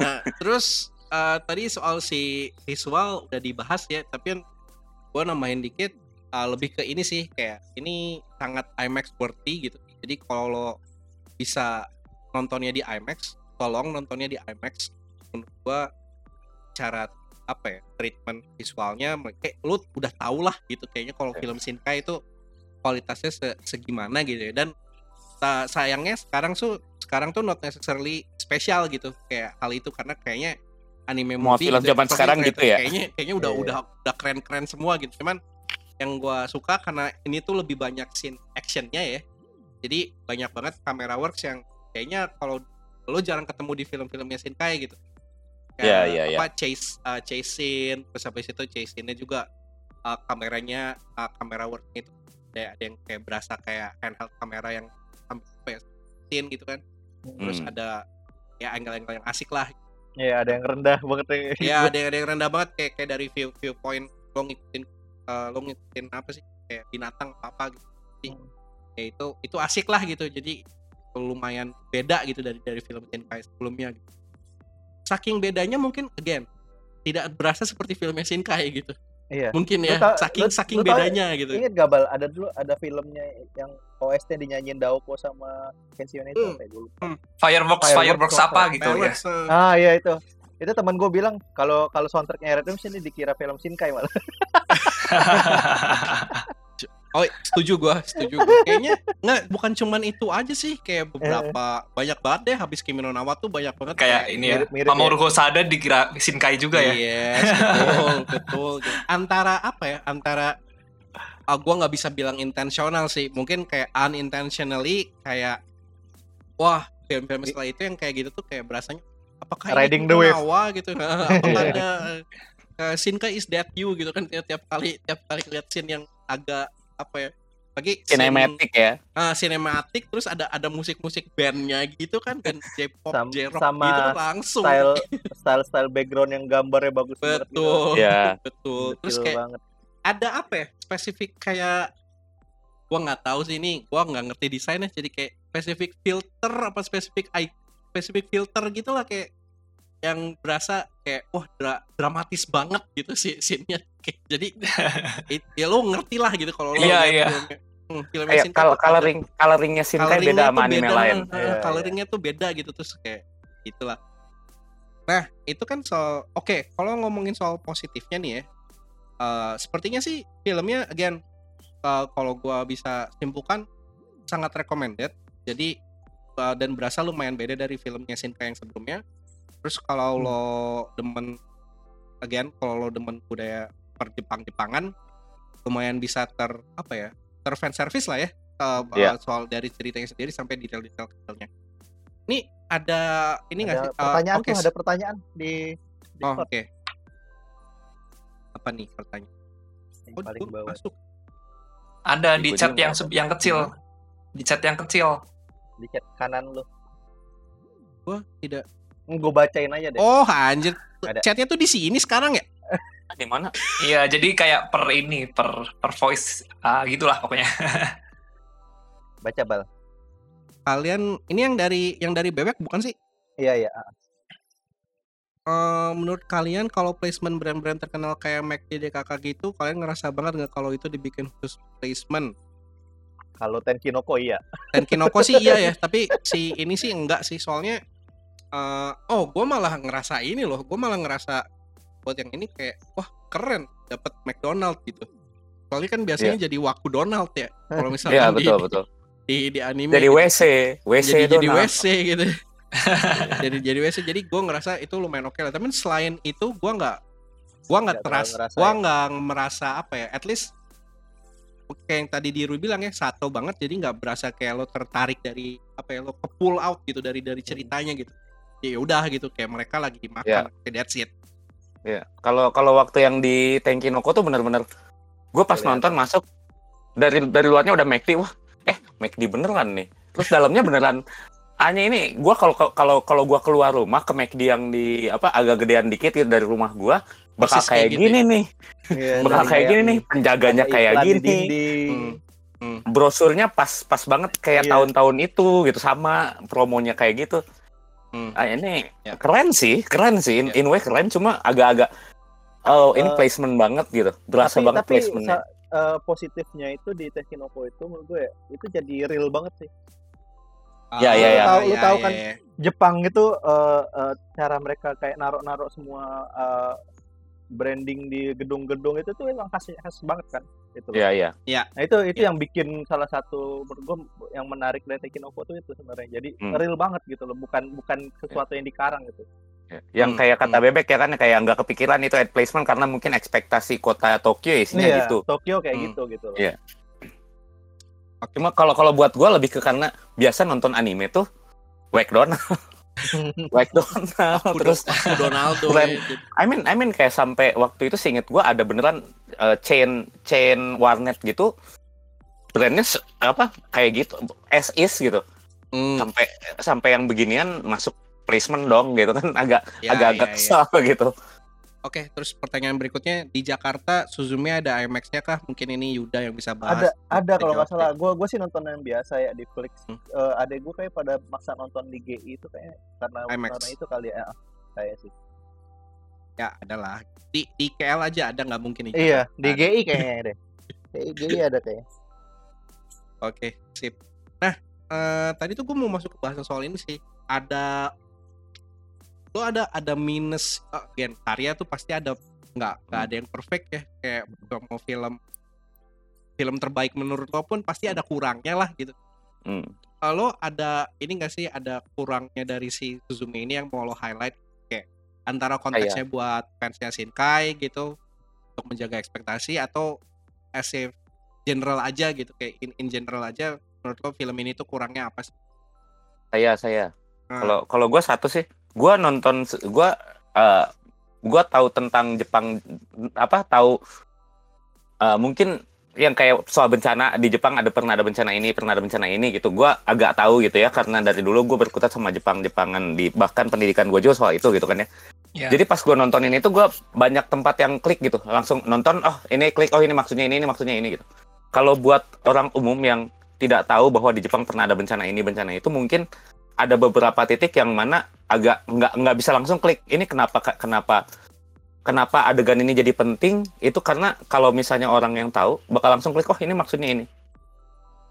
nah terus eh, tadi soal si visual udah dibahas ya tapi gue nambahin dikit eh, lebih ke ini sih kayak ini sangat IMAX worthy gitu. Jadi kalau lo bisa nontonnya di IMAX tolong nontonnya di IMAX. Menurut gue cara apa ya treatment visualnya kayak lu udah tau lah gitu kayaknya kalau film Shinkai itu kualitasnya se- segimana gitu ya. Dan sa- sayangnya sekarang tuh sekarang tuh not necessarily spesial gitu kayak hal itu. Karena kayaknya anime Mau movie film gitu zaman Tapi sekarang kayak- gitu ya? kayaknya kayaknya udah iya. udah udah keren-keren semua gitu cuman yang gua suka karena ini tuh lebih banyak scene actionnya ya jadi banyak banget kamera works yang kayaknya kalau lo jarang ketemu di film-filmnya Shinkai gitu Iya, iya, iya. apa chase uh, chase scene terus habis itu chase scene-nya juga uh, kameranya uh, kamera work itu ada, ada yang kayak berasa kayak handheld kamera yang sampai scene gitu kan terus Hmm. ada ya angle-angle yang asik lah Iya, ada yang rendah banget ya. ya ada yang ada yang rendah banget kayak kayak dari view viewpoint lo ngikutin uh, lo ngikutin apa sih kayak binatang apa apa gitu Jadi, ya itu itu asik lah gitu jadi lumayan beda gitu dari dari film Shinkai sebelumnya gitu. saking bedanya mungkin again tidak berasa seperti filmnya Shinkai gitu Iya. mungkin Lu ya tau- saking lu- saking lu bedanya gitu Ingat gak Bal, ada dulu ada filmnya yang OST dinyanyiin Daoko sama Kenshin itu Hmm. apa ya, gua lupa. Fireworks, Fireworks fireworks apa? apa gitu ya. Uh, Ah iya itu. Itu teman gue bilang kalau kalau soundtracknya Red Wimps ini dikira film Shinkai malah. Oh setuju gua, setuju gua. Kayaknya nggak bukan cuman itu aja sih, kayak beberapa banyak banget deh habis Kimi no Nawa tuh banyak banget kayak ini ya. mirip-mirip Mamoru Hosoda dikira Shinkai juga ya. Yes, betul, betul. Antara apa ya? Antara ah, gua nggak bisa bilang intensional sih, mungkin kayak unintentionally kayak wah film-film setelah itu yang kayak gitu tuh kayak berasanya apakah Riding ini the wave. Kuronawa gitu apakah ada uh, Shinkai is that you gitu kan tiap, tiap kali tiap kali lihat scene yang agak apa ya lagi scene- Cinematic ya. ah, sinematik terus ada ada musik-musik bandnya gitu kan dan J-pop, Sam- J-rock sama gitu langsung style style style background yang gambarnya bagus banget gitu. betul Ya. betul terus Detail kayak banget. Ada apa ya spesifik kayak gua nggak tahu sih ini gua nggak ngerti desainnya jadi kayak spesifik filter apa spesifik eye spesifik filter gitu lah kayak yang berasa kayak wah dra- dramatis banget gitu sih scene-nya Kayak, jadi it- ya lo ngerti lah gitu kalau lo Iya, lihat iya. filmnya. Hmm, filmnya Kayak kalau tuh ada- coloring coloringnya Shinkai coloringnya beda sama tuh anime beda, lain. eh, Iya, iya. coloringnya tuh beda gitu terus kayak itulah nah itu kan soal oke kalau ngomongin soal positifnya nih ya eh, sepertinya sih filmnya again eh, kalau gua bisa simpulkan sangat recommended. Jadi eh, dan berasa lumayan beda dari filmnya Shinkai yang sebelumnya. Terus kalau Hmm. lo demen again kalau lo demen budaya per Jepang Jepangan lumayan bisa ter apa ya ter fan service lah ya eh, Iya. eh, soal dari ceritanya sendiri sampai detail-detail kecilnya ini ada ini nggak sih? Pertanyaan oke, tuh, ada pertanyaan di oh, Discord. oke apa nih pertanyaan yang oh, paling bawah. masuk Ada di Gua chat yang se- yang kecil. Di chat yang kecil. Di chat kanan lu. gua tidak Gue bacain aja deh. oh anjir Ada. chatnya tuh di sini sekarang ya Di mana? Iya, jadi kayak per ini, per per voice ah, gitulah pokoknya. Baca bal. kalian ini yang dari yang dari bebek bukan sih Iya iya. Menurut kalian kalau placement brand-brand terkenal kayak McD DKK gitu kalian ngerasa banget nggak kalau itu dibikin khusus placement Kalau Tenkinoko iya. dan Kinoko sih iya ya tapi si ini sih enggak sih soalnya eh, oh gue malah ngerasa ini loh gue malah ngerasa buat yang ini kayak wah keren dapat McDonald gitu soalnya kan biasanya jadi Waku Donald ya kalau misalnya di, betul betul. di di anime Jadi gitu. WC, WC jadi jadi. WC gitu jadi jadi WC jadi gue ngerasa itu lumayan oke lah tapi selain itu gue nggak gue nggak ngerasa gue ya? nggak merasa apa ya at least kayak yang tadi Diru bilang ya satu banget jadi nggak berasa kayak lo tertarik dari apa ya lo ke pull out gitu dari dari ceritanya gitu ya udah gitu kayak mereka lagi makan kayak that's it Iya. Kalau kalau waktu yang di Tenkinoko tuh bener-bener gue pas Kelihatan. nonton masuk dari dari luarnya udah McD wah eh McD beneran nih. Terus dalamnya beneran hanya ini gue kalau kalau kalau gue keluar rumah ke McD yang di apa agak gedean dikit gitu dari rumah gue bakal Persis kayak, kayak gitu gini nih Iya, bakal kayak gini nih penjaganya kayak iklan di gini dinding. Hmm. brosurnya pas pas banget kayak Iya. tahun-tahun itu gitu sama promonya kayak gitu Hmm. ah, ini Ya. keren sih keren sih in, Ya. in way keren cuma agak-agak oh ini Eh, placement banget gitu berasa tapi, banget tapi placementnya eh, positifnya itu di Tenkinoko itu menurut gue ya, itu jadi real banget sih. Ya, ya, ya. Lu tahu- lu tahu kan ya. Jepang itu eh, eh, cara mereka kayak naruh-naruh semua eh, branding di gedung-gedung itu tuh emang khas khas banget kan itu. Iya iya. Nah itu itu Ya. yang bikin salah satu menurut gue yang menarik dari Tenkinoko tuh itu sebenarnya. Jadi Hmm. real banget gitu loh, bukan bukan sesuatu yang dikarang gitu. iya. Yang Hmm, kayak kata hmm. bebek ya kan kayak nggak kepikiran itu ad placement karena mungkin ekspektasi kota Tokyo isinya Iya, gitu. Tokyo kayak Hmm. gitu gitu loh. Iya. Cuma kalau kalau buat gua lebih ke karena biasa nonton anime tuh Wake Donald, Wake Donald, Aku terus Aku Donaldo Keren. ya. I mean, I mean kayak sampai waktu itu seinget gua ada beneran uh, chain chain warnet gitu, brandnya apa kayak gitu, as is gitu, Hmm, sampai sampai yang beginian masuk placement dong gitu kan agak ya, agak-agak ya, ya. kesal gitu. Oke, terus pertanyaan berikutnya di Jakarta Suzume ada IMAX-nya kah? Mungkin ini Yuda yang bisa ada bahas. ada kalau nggak salah gue gue sih nonton yang biasa ya di Flix Hmm. Eh, adek gue kayak pada maksa nonton di GI itu kayak karena IMAX. karena itu kali ya kayak sih Ya, adalah di di KL aja ada nggak mungkin nih? iya di Ada. GI kayaknya deh Kayak GI ada kayak Oke, sip. Nah, eh, tadi tuh gue mau masuk ke bahasan soal ini sih. Ada lo ada ada minus eh, gen karya tuh pasti ada nggak nggak ada yang perfect ya kayak mau film film terbaik menurut lo pun pasti ada kurangnya lah gitu. Hmm. Lo ada ini nggak sih ada kurangnya dari si Suzume ini yang mau lo highlight kayak antara konteksnya buat fansnya Shinkai gitu untuk menjaga ekspektasi atau as a general aja gitu kayak in, in general aja menurut lo film ini tuh kurangnya apa sih? Saya saya Nah, kalau kalau gua satu sih gua nonton gua eh, gua tahu tentang Jepang apa tahu eh, mungkin yang kayak soal bencana di Jepang ada pernah ada bencana ini pernah ada bencana ini gitu. Gua agak tahu gitu ya karena dari dulu gue berkutat sama Jepang Jepangan di bahkan pendidikan gue juga soal itu gitu kan ya. Ya. jadi pas gue nontonin itu gue banyak tempat yang klik gitu. Langsung nonton oh ini klik oh ini maksudnya ini ini maksudnya ini gitu. Kalau buat orang umum yang tidak tahu bahwa di Jepang pernah ada bencana ini bencana itu mungkin ada beberapa titik yang mana agak nggak nggak bisa langsung klik ini kenapa kenapa kenapa adegan ini jadi penting itu karena kalau misalnya orang yang tahu bakal langsung klik oh ini maksudnya ini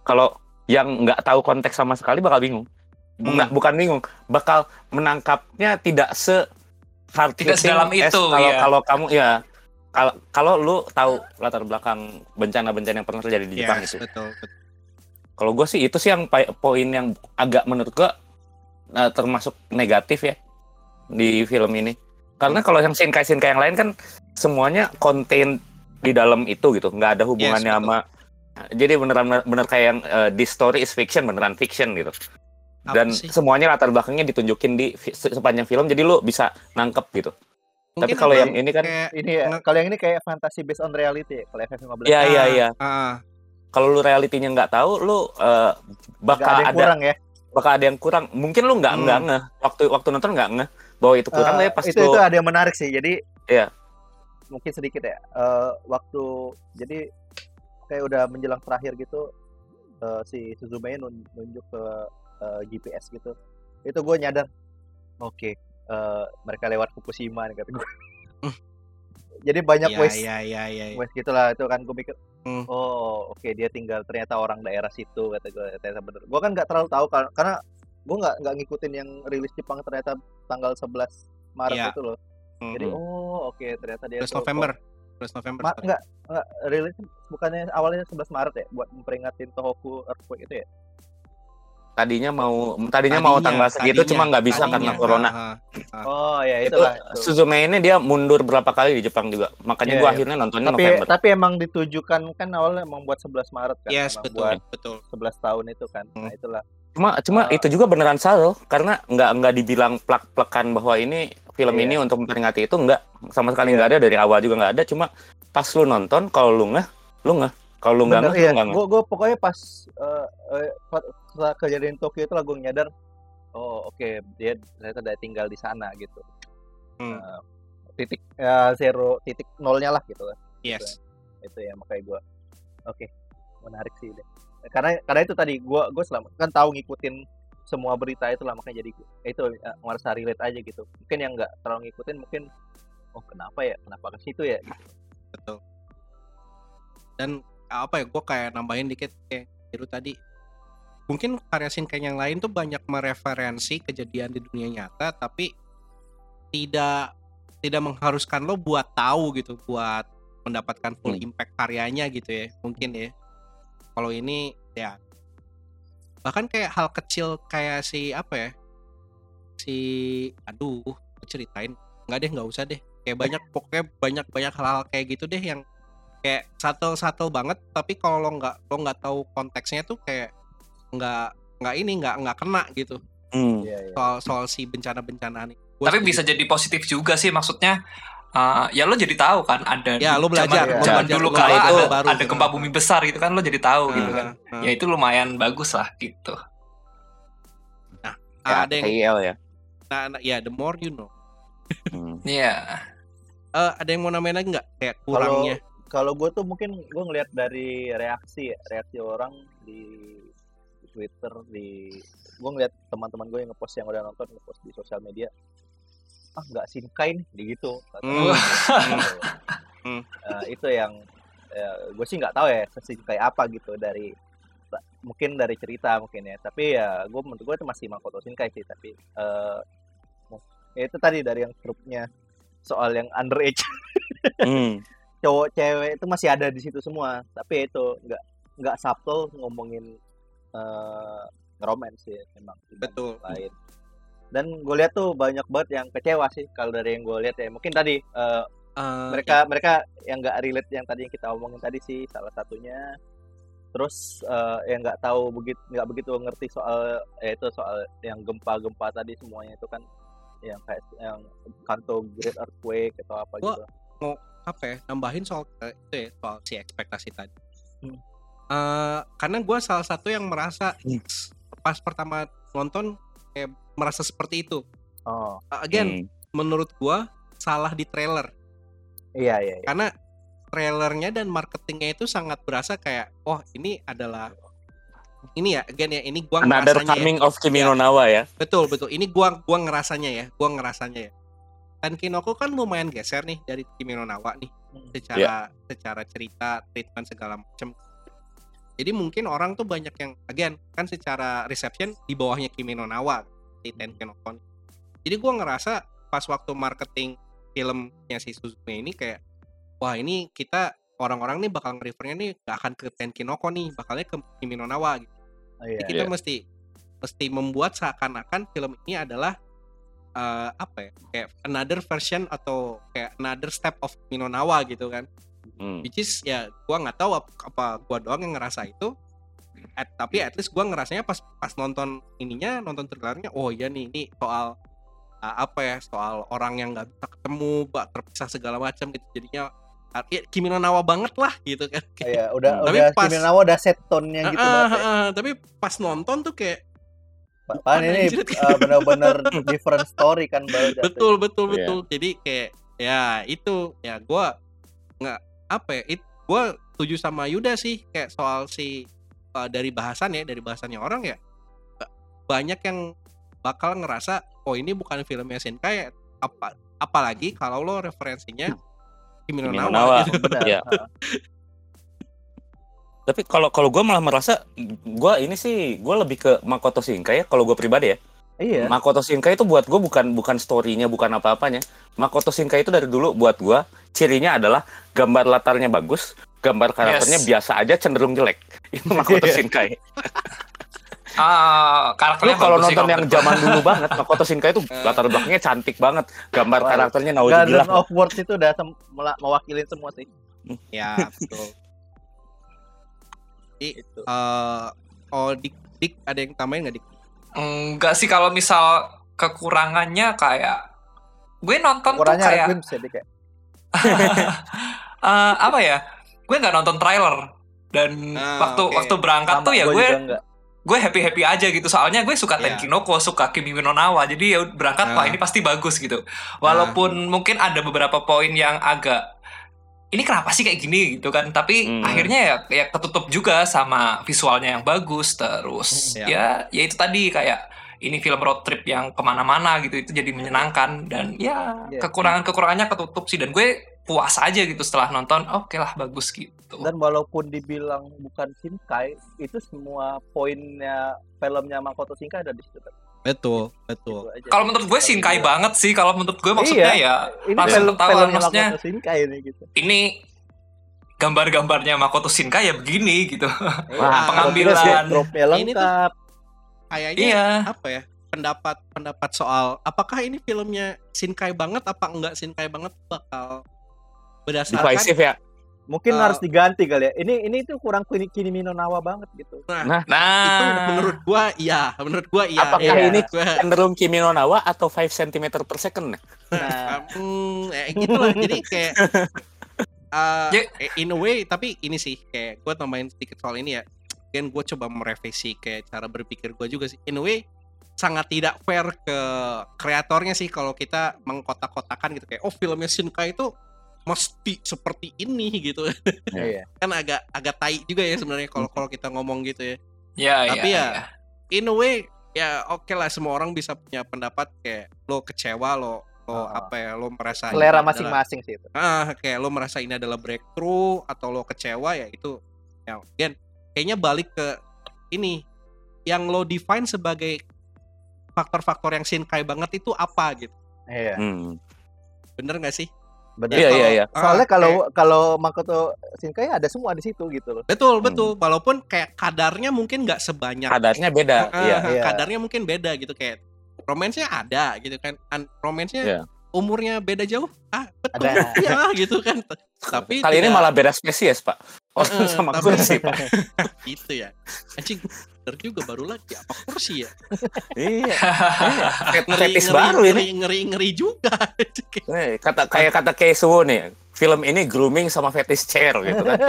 kalau yang nggak tahu konteks sama sekali bakal bingung Hmm. Nggak, bukan bingung bakal menangkapnya tidak se Tidak sedalam itu, kalau iya. kalau kamu ya kalau kalau lu tahu latar belakang bencana-bencana yang pernah terjadi di Jepang Yes, itu betul, betul. kalau gue sih itu sih yang poin yang agak menurut gue eh, termasuk negatif ya di film ini. Karena kalau yang shinkai shinkai yang lain kan semuanya konten di dalam itu gitu, nggak ada hubungannya betul. sama. Jadi beneran bener kayak yang eh, this story is fiction beneran fiction gitu. Dan semuanya latar belakangnya ditunjukin di sepanjang film, jadi lu bisa nangkep gitu. Mungkin kalau apa yang ini kan- kayak, Ini ya, kalau yang ini kayak fantasi based on reality ya, kalau FF15 Iya iya ah, iya. ah, Kalau lu realitinya nggak tahu, lu nggak bakal ada yang ada kurang ya. Bakal ada yang kurang. Mungkin lu nggak Hmm. nggak ngeh waktu waktu nonton nggak ngeh bahwa itu kurang Eh, ya pas itu lu itu ada yang menarik sih. Jadi Iya. Mungkin sedikit ya. Eh, waktu jadi kayak udah menjelang terakhir gitu eh, si Suzume nun- nunjuk ke eh, GPS gitu. Itu gue nyadar. Oke, eh, mereka lewat Fukushima nih kata gue. Hmm. jadi banyak Iya, waste iya, iya, iya. iya. waste gitulah itu kan gue mikir. Hmm. Oh, oke dia tinggal ternyata orang daerah situ kata gue ternyata bener. Gue kan nggak terlalu tahu kar- karena gue nggak nggak ngikutin yang rilis Jepang ternyata tanggal 11 Maret Iya. itu loh. Hmm. Jadi oh oke ternyata dia 11 tuh- November. 11 November. Ma enggak, enggak rilis bukannya awalnya 11 Maret ya buat memperingatin Tohoku earthquake itu ya? Tadinya mau tadinya, mau tanggal segitu tadinya, cuma nggak bisa tadinya. karena corona. Ah, ah. Oh ya itu itulah. itu. Suzume ini dia mundur berapa kali di Jepang juga. Makanya Iya, gua iya. akhirnya nontonnya Tapi November. tapi emang ditujukan kan awalnya emang buat 11 Maret kan. Yes, emang betul, buat betul. 11 tahun itu kan. Nah, Hmm. itulah. Cuma cuma Ah. itu juga beneran salah karena nggak nggak dibilang plak-plekan bahwa ini film Iya. ini untuk memperingati itu nggak sama sekali Iya. nggak ada dari awal juga nggak ada. Cuma pas lu nonton kalau lu nggak lu nggak kalau lu nggak iya. lu nggak. Gue gue pokoknya pas eh, eh, pas setelah kejadian Tokyo itu lah gue nyadar oh oke dia ternyata udah tinggal di sana gitu. Hmm. Eh, titik ya zero titik nolnya lah gitu kan. Yes. itu ya makanya gue oke menarik sih deh karena karena itu tadi gue gue selama kan tahu ngikutin semua berita itu lah makanya jadi itu eh, ngerasa relate aja gitu mungkin yang nggak terlalu ngikutin mungkin oh kenapa ya kenapa ke situ ya gitu. betul dan apa ya gue kayak nambahin dikit kayak Biru tadi mungkin karya Shinkai yang lain tuh banyak mereferensi kejadian di dunia nyata tapi tidak tidak mengharuskan lo buat tahu gitu buat mendapatkan full Hmm. impact karyanya gitu ya mungkin ya. Kalau ini ya. Bahkan kayak hal kecil kayak si apa ya si aduh ceritain. Nggak deh nggak usah deh. Kayak banyak pokoknya banyak banyak hal-hal kayak gitu deh yang kayak satu satu banget tapi kalau lo nggak lo nggak tahu konteksnya tuh kayak nggak nggak ini nggak nggak kena gitu Hmm. Iya, iya. soal soal si bencana bencana nih Gua Tapi setuju. bisa jadi positif juga sih maksudnya. uh, ya lo jadi tahu kan ada Ya, lo belajar, zaman, lo zaman belajar, dulu kala belajar ada, baru ada gitu. gempa bumi besar gitu kan lo jadi tahu gitu kan. Ah, ah. Ya itu lumayan bagus lah gitu. Ah, Ya, ada yang KIL ya. nah, nah, ya the more you know Hmm. Iya. Eh, ada yang mau namain lagi nggak kayak kurangnya kalau gue tuh mungkin gue ngelihat dari reaksi ya, reaksi orang di Twitter di gue ngeliat teman-teman gue yang ngepost yang udah nonton ngepost di sosial media ah nggak sinkai nih di gitu. Hmm. Eh, itu yang gue sih nggak tahu ya sesinkai apa gitu dari mungkin dari cerita mungkin ya tapi ya gue menurut gue itu masih Makoto Shinkai sih tapi ya itu tadi dari yang grupnya soal yang underage Hmm. cowok cewek itu masih ada di situ semua tapi ya itu nggak nggak subtle ngomongin eh romance sih memang Betul. lain dan gue lihat tuh banyak banget yang kecewa sih kalau dari yang gue lihat ya mungkin tadi eh, Eh, mereka mereka yang nggak relate yang tadi yang kita omongin tadi sih salah satunya terus eh, yang nggak tahu begitu nggak begitu ngerti soal eh, itu soal yang gempa-gempa tadi semuanya itu kan yang kayak yang Kanto Great Earthquake atau apa Gua- gitu. apa ya nambahin soal itu ya soal si ekspektasi tadi Hmm. Eh, karena gue salah satu yang merasa Hmm. pas pertama nonton kayak merasa seperti itu Oh, Uh, again Hmm. menurut gue salah di trailer iya iya. iya. karena trailernya dan marketingnya itu sangat berasa kayak oh ini adalah ini ya again ya ini gua Another ngerasanya ya. coming of Kimi no Nawa ya. betul betul ini gua gua ngerasanya ya gua ngerasanya ya dan Kinoko kan lumayan geser nih dari Kimi no Nawa nih Hmm. secara secara cerita treatment segala macam jadi mungkin orang tuh banyak yang again kan secara reception di bawahnya Kimi no Nawa di no Kon jadi gua ngerasa pas waktu marketing filmnya si Suzume ini kayak wah ini kita orang-orang nih bakal nge-refernya nih gak akan ke Tenkinoko nih bakalnya ke Kimi no Nawa gitu. Oh, iya. Jadi kita Iya. mesti mesti membuat seakan-akan film ini adalah eh, apa ya kayak another version atau kayak another step of Kimi no Nawa gitu kan Hmm. which is ya gua nggak tahu apa, apa gua doang yang ngerasa itu At- tapi at least gua ngerasanya pas pas nonton ininya nonton trailernya oh iya nih ini soal uh, apa ya soal orang yang nggak bisa ketemu bak terpisah segala macam gitu jadinya uh, ya, Kimi no Nawa banget lah gitu kan Iya, udah Tapi udah pas- Kimi no Nawa udah set tone-nya gitu Ah, banget. ah, ya. ah, tapi pas nonton tuh kayak Kan ini uh, benar-benar different story kan baru betul betul Iya. betul jadi kayak ya itu ya gua nggak apa ya it, gua setuju sama Yuda sih kayak soal si uh, dari bahasan ya dari bahasannya orang ya ba- banyak yang bakal ngerasa oh ini bukan filmnya Shinkai apa apalagi kalau lo referensinya Kimi no Kimi no Nawa Nawa. gitu. Benar. Ah. Tapi kalau kalau gue malah merasa gue ini sih gue lebih ke Makoto Shinkai ya kalau gue pribadi ya. Iya. Makoto Shinkai itu buat gue bukan bukan storynya bukan apa-apanya. Makoto Shinkai itu dari dulu buat gue cirinya adalah gambar latarnya bagus, gambar karakternya Yes. biasa aja cenderung jelek. Itu Makoto Iya. Shinkai. Ah, Lu karakternya kalau nonton yang zaman dulu banget, Makoto Shinkai itu Eh. latar belakangnya cantik banget, gambar Wah, karakternya Garden naudzubillah. of Words itu udah sem- mewakili semua sih. ya betul Itu. Eh, oh dik dik ada yang tambahin nggak dik Enggak sih kalau misal kekurangannya kayak gue nonton tuh kayak sih kayak. eh, apa ya? Gue nggak nonton trailer dan Ah, waktu oke. waktu berangkat Sama, tuh ya gue gue happy happy aja gitu soalnya gue suka Iya. Tenkinoko suka Kimi no Nawa jadi ya berangkat wah Ah. ini pasti bagus gitu walaupun mungkin ada beberapa poin yang agak ini kenapa sih kayak gini gitu kan tapi Hmm. akhirnya ya ya ketutup juga sama visualnya yang bagus terus Iya. ya ya itu tadi kayak ini film road trip yang ke mana-mana gitu itu jadi menyenangkan dan ya Iya. kekurangan kekurangannya ketutup sih dan gue puas aja gitu setelah nonton oke lah bagus gitu Dan walaupun dibilang bukan Shinkai, itu semua poinnya filmnya Makoto Shinkai ada di situ kan. Betul betul Gitu. Kalau menurut gue Shinkai banget sih. Kalau menurut gue maksudnya ya Ini langsung film, ketahuan, maksudnya. Shinkai ini gitu. ini gambar-gambarnya Makoto Shinkai ya begini gitu. Wah, pengambilan. dropnya Ini tuh- lengkap. kayaknya iya. apa ya pendapat pendapat soal apakah ini filmnya Shinkai banget apa enggak Shinkai banget bakal berdasarkan Divisive ya. Mungkin Eh, harus diganti kali ya. Ini ini tuh kurang kini kini Mino Nawa banget gitu. nah, Nah, itu menurut gua iya menurut gua iya. Apakah Iya. ini Gua- cenderung Kimi no Nawa atau 5 cm per second? Nah, hmm, ya gitu lah. Jadi kayak uh, in a way tapi ini sih kayak gue tambahin sedikit soal ini ya. Kan gue coba merevisi kayak cara berpikir gue juga sih. In a way sangat tidak fair ke kreatornya sih kalau kita mengkotak-kotakan gitu. Kayak oh filmnya Shinkai itu mesti seperti ini gitu iya. kan agak agak tai juga ya sebenarnya kalau kalau kita ngomong gitu ya ya, Tapi ya, ya, ya. in a way ya oke lah semua orang bisa punya pendapat kayak lo kecewa lo lo Ah. apa ya lo merasa ini Selera masing-masing sih itu. ah kayak lo merasa ini adalah breakthrough atau lo kecewa ya itu ya again kayaknya balik ke ini yang lo define sebagai faktor-faktor yang Shinkai banget itu apa gitu Iya. Hmm. bener nggak sih Benar. Iya, iya, iya. ah, Soalnya kalau kayak- kalau Makoto Shinkai ada semua di situ gitu loh. betul betul walaupun kayak kadarnya mungkin nggak sebanyak Kadarnya beda. Ah, Iya. Iya. kadarnya mungkin beda gitu kayak romansnya ada gitu kan An- romansnya Iya. umurnya beda jauh ah betul Ada. ya gitu kan tapi Kali ini tidak- malah beda spesies, Pak. Orang Eh, sama kursi pak. gitu ya. Anjing bener juga baru lagi apa kursi ya. Iya. Ngeri fetis ngeri, baru ngeri, ini. ngeri ngeri juga. Eh, kata kayak kata Keisuo nih film ini grooming sama fetish chair gitu kan.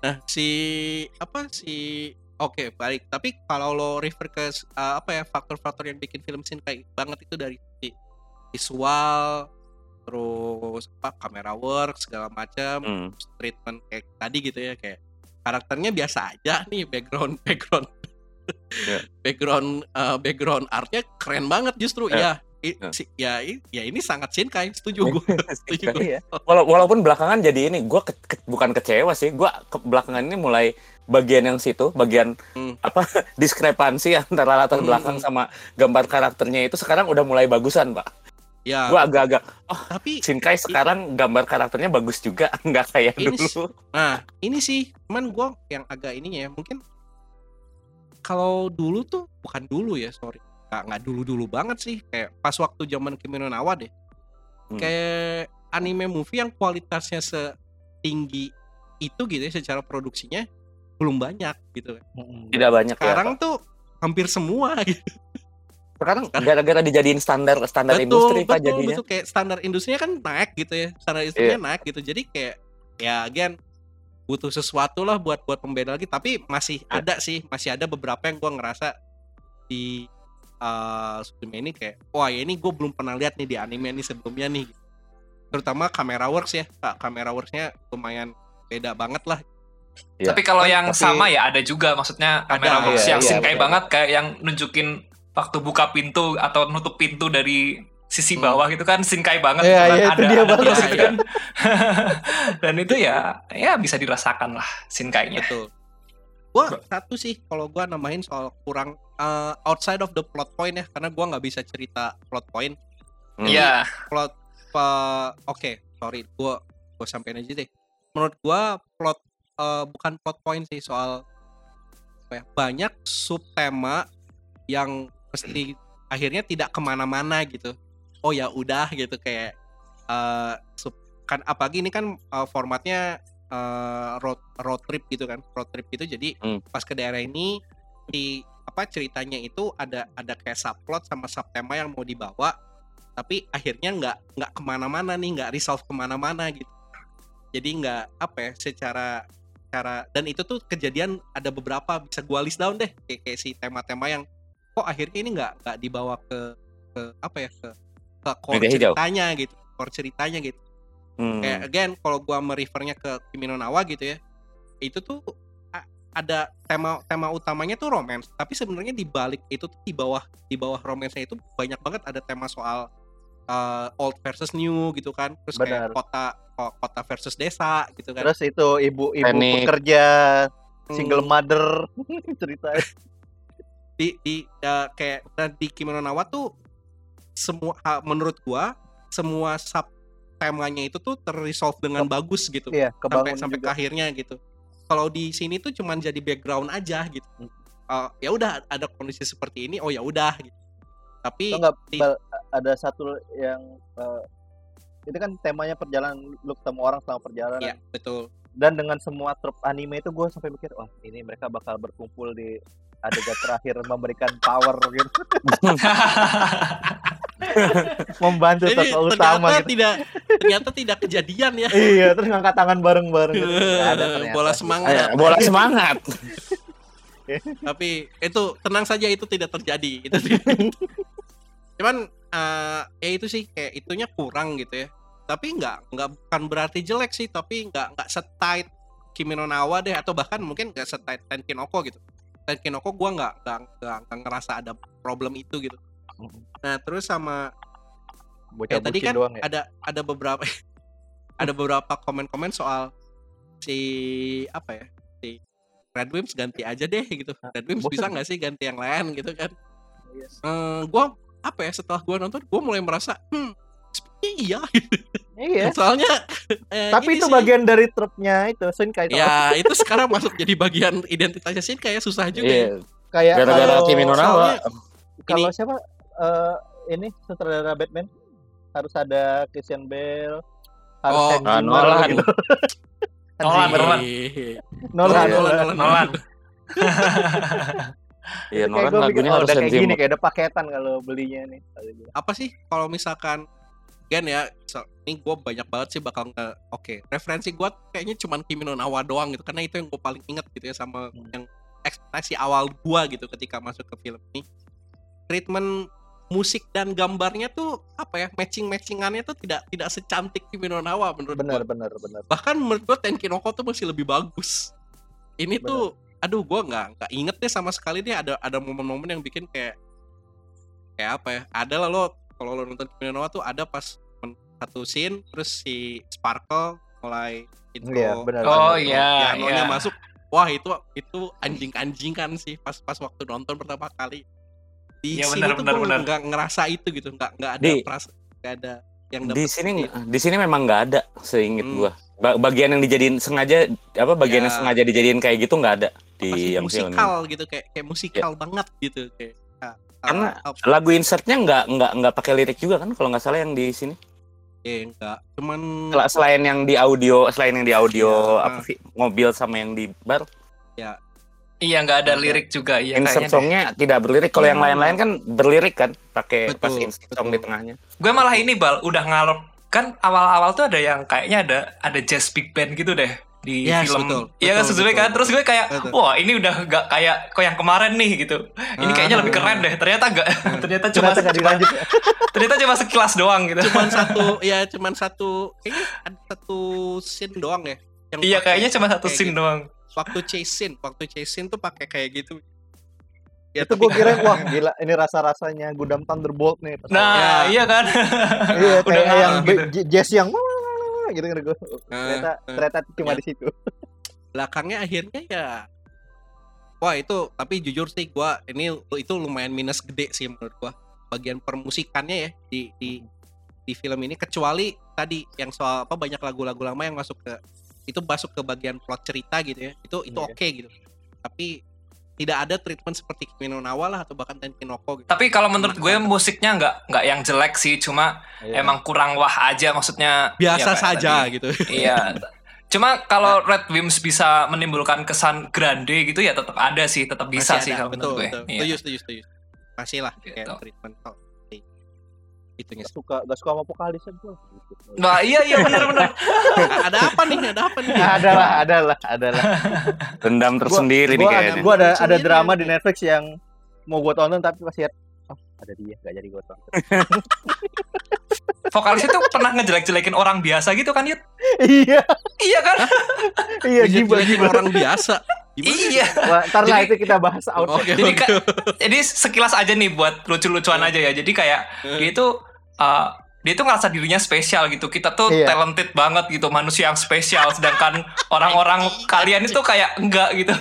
Nah si apa si oke baik. Tapi kalau lo refer ke uh, apa ya faktor-faktor yang bikin film Shinkai banget itu dari visual terus apa kamera work segala macam Hmm. treatment kayak tadi gitu ya kayak karakternya biasa aja nih background background Ya. background uh, background artnya keren banget justru Ya. ya I- Ya. si- ya i- ya ini sangat Shinkai setuju gue setuju gue. Wala- walaupun belakangan jadi ini gue bukan kecewa sih gue ke belakangan ini mulai bagian yang situ bagian Hmm. apa diskrepansi antara latar Hmm. belakang sama gambar karakternya itu sekarang udah mulai bagusan pak ya gue agak-agak tapi Shinkai sekarang gambar karakternya bagus juga nggak kayak Ini dulu Nah, ini sih, cuman gue yang agak ininya ya, mungkin kalau dulu tuh bukan dulu ya, sorry, nggak nggak dulu dulu banget sih, kayak pas waktu zaman Kimi no Na wa deh, Hmm. kayak anime movie yang kualitasnya setinggi itu gitu ya, secara produksinya belum banyak gitu. tidak banyak Sekarang ya tuh hampir semua gitu. Sekarang gara-gara dijadiin standar standar industri pak betul, jadinya. betul. kayak standar industrinya kan naik gitu ya. Standar industrinya naik gitu. Jadi kayak ya again butuh sesuatu lah buat buat pembeda lagi. Tapi masih Ya. ada sih masih ada beberapa yang gua ngerasa di uh, ini kayak wah ya ini gue belum pernah lihat nih di anime nih sebelumnya nih. Terutama kamera works ya Kak, kamera worksnya lumayan beda banget lah. Iya. Tapi kalau yang Tapi- sama ya ada juga. Maksudnya Ada, kamera box iya, yang iya, betul. banget kayak yang nunjukin waktu buka pintu atau nutup pintu dari sisi Hmm. bawah gitu kan Shinkai banget Iya, gitu kan iya, itu ada, dia ada banget. terus gitu Iya, kan. Dan itu ya ya bisa dirasakan lah Shinkainya. betul gua satu sih kalau gua nambahin soal kurang uh, outside of the plot point ya karena gua nggak bisa cerita plot point Hmm. Iya. plot uh, oke sorry gua gua sampein aja deh menurut gua plot uh, bukan plot point sih soal apa ya, banyak subtema yang mesti akhirnya tidak ke mana-mana gitu. Oh ya udah gitu kayak uh, kan apalagi ini kan uh, formatnya uh, road road trip gitu kan road trip gitu. Jadi Hmm. pas ke daerah ini di apa ceritanya itu ada ada kayak subplot sama subtema yang mau dibawa tapi akhirnya nggak nggak ke mana-mana nih nggak resolve ke mana-mana gitu. Jadi nggak apa ya secara cara dan itu tuh kejadian ada beberapa bisa gua list down deh kayak, kayak si tema-tema yang kok akhirnya ini nggak nggak dibawa ke ke apa ya ke ke core Media hijau. ceritanya gitu core ceritanya gitu Hmm. kayak again kalau gua merefernya ke Kimi no Na wa gitu ya itu tuh ada tema tema utamanya tuh romance tapi sebenarnya di balik itu tuh di bawah di bawah romansnya itu banyak banget ada tema soal uh, old versus new gitu kan terus kayak Benar. kota ko- kota versus desa gitu kan Terus itu ibu-ibu Teknik. pekerja Hmm. single mother cerita di di uh, kayak dan di Kimi no Na wa tuh semua menurut gua semua sub temanya itu tuh terresolve dengan bagus gitu iya sampai sampai ke akhirnya gitu. Kalau di sini tuh cuman jadi background aja gitu. Uh, ya udah ada kondisi seperti ini, oh ya udah gitu. Tapi Tau nggak, di- ada satu yang eh, itu kan temanya perjalanan lu ketemu orang selama perjalanan ya betul. Dan dengan semua trup anime itu gue sampai mikir wah ini mereka bakal berkumpul di adegan terakhir memberikan power gitu membantu Jadi tokoh ternyata utama gitu tidak ternyata tidak kejadian ya. iya terus ngangkat tangan bareng-bareng gitu. Ada ternyata. Bola Eh, semangat. bola semangat Tapi itu tenang saja itu tidak terjadi. Itu. Cuman eh, ya itu sih kayak itunya kurang gitu ya. Tapi nggak nggak bukan berarti jelek sih, tapi nggak nggak setight Kimi no deh atau bahkan mungkin nggak setight Tenkinoko gitu. Tenkinoko gua nggak nggak ngerasa ada problem itu gitu. Nah terus sama bocah ya tadi kan doang ya ada ada beberapa ada beberapa komen-komen soal si apa ya si Red Wimps ganti aja deh gitu Red Wimps bosen. bisa nggak sih ganti yang lain gitu kan Yes. Eh, gua apa ya setelah gua nonton gua mulai merasa hmm iya iya soalnya eh, tapi itu sih, bagian dari trupnya itu Shinkai ya itu sekarang masuk jadi bagian identitasnya sih kayak susah juga ya. Iya, kayak gara-gara kalau- Kimi no Na wa soalnya- kalau Ini- siapa eh, ini sutradara Batman harus ada Christian Bale harus Oh, Nolan. gitu. Nolan. Nolan. Nolan, Iya. Nolan. Nolan, Nolan. Iya, Kayak Nolan lagunya oh, harus kayak gini kayak ada paketan kalau belinya nih. Apa sih kalau misalkan Gen ya, so, ini gue banyak banget sih bakal nge oke referensi gue kayaknya cuman Kimi no Nawa doang gitu karena itu yang gue paling inget gitu ya sama Hmm. yang ekspektasi awal gue gitu ketika masuk ke film ini treatment musik dan gambarnya tuh apa ya matching matchingannya tuh tidak tidak secantik Kimi no Nawa menurut Bener, gue bener, bener. bahkan menurut gue Tenkinoko tuh masih lebih bagus ini tuh aduh gue nggak nggak inget deh sama sekali deh ada ada momen-momen yang bikin kayak kayak apa ya ada lah lo kalau lo nonton Kimi no Nawa tuh ada pas satu scene terus si Sparkle mulai intro Iya, benar. Oh, iya. pianonya iya. masuk wah itu itu anjing-anjing kan sih pas pas waktu nonton pertama kali di Iya, sini benar, tuh benar, gue benar. nggak ngerasa itu gitu nggak nggak ada Di- perasa nggak ada yang Di sini gitu. di sini memang nggak ada seinget Hmm. gua. Ba- bagian yang dijadiin sengaja apa bagian Ya. yang sengaja dijadiin kayak gitu nggak ada di sih, yang film musikal gitu kayak kayak musikal banget gitu kayak ah, Karena ah, ah, Lagu insertnya nggak nggak nggak pakai lirik juga kan kalau nggak salah yang di sini. Eh, enggak cuman Sel- Selain yang di audio, selain yang di audio Iya. apa sih mobil sama yang di bar, Iya nggak ada lirik juga. Iya insert deh. songnya tidak berlirik. Kalau yang Hmm. lain-lain kan berlirik kan, pakai pas insert song betul. di tengahnya. Gue malah ini bal udah ngalor kan awal-awal tuh ada yang kayaknya ada ada jazz big band gitu deh di Yes, film. betul, Iya kan sesuai betul, kan. Terus gue kayak Betul. wah ini udah nggak kayak kok yang kemarin nih gitu. Ini kayaknya Ah. lebih keren deh. Ternyata enggak. ternyata cuma Ternyata cuma, ya. ternyata cuma sekilas doang gitu. cuman satu ya cuman satu kayaknya ada satu scene doang ya yang iya kayaknya cuma satu kayak scene gitu. doang. waktu chase scene waktu chase scene tuh pakai kayak gitu ya Itu gue kira wah gila ini rasa-rasanya Gundam Thunderbolt nih. Nah, Ya. iya kan. iya udah kayak yang ngalor gitu. jazz yang gitu kan gue. Ternyata eh. ternyata cuma Ya. di situ. belakangnya akhirnya ya wah itu tapi jujur sih gua ini itu lumayan minus gede sih menurut gua bagian permusikannya ya di di di film ini kecuali tadi yang soal apa banyak lagu-lagu lama yang masuk ke itu masuk ke bagian plot cerita gitu ya itu itu Iya. oke gitu tapi tidak ada treatment seperti Kimi no Nawa lah atau bahkan Tenkinoko gitu. Tapi kalau menurut gue musiknya nggak nggak yang jelek sih, cuma Iya. emang kurang wah aja maksudnya. biasa ya saja tadi. gitu. Iya. Cuma kalau Red Wimps bisa menimbulkan kesan grande gitu ya tetap ada sih, tetap bisa Masih sih ada, kalau betul, menurut gue. betul. Iya. Setuju, setuju, setuju. Masih lah kayak Gitu. treatment kok. Itunya. Gak suka gak suka sama vokalisnya gue. Nah, iya iya benar-benar. ada apa nih? Ada apa nih? ada lah, ada lah, ada lah. Dendam tersendiri nih Gua ada, kayaknya. gua ada ada drama di Netflix yang mau gue tonton tapi pas lihat oh ada dia gak jadi gue tonton. Vokalis itu pernah ngejelek-jelekin orang biasa gitu kan, Yud? iya, Iya kan? iya gibah gibah. orang biasa. Gimana? Iya. Wah, ntar lah Jadi- itu kita bahas out. Oke. Jadi ka- jadi sekilas aja nih buat lucu-lucuan aja ya. Jadi kayak dia itu uh, dia itu ngerasa dirinya spesial gitu. Kita tuh Iya. talented banget gitu, manusia yang spesial. Sedangkan orang-orang kalian itu kayak enggak gitu.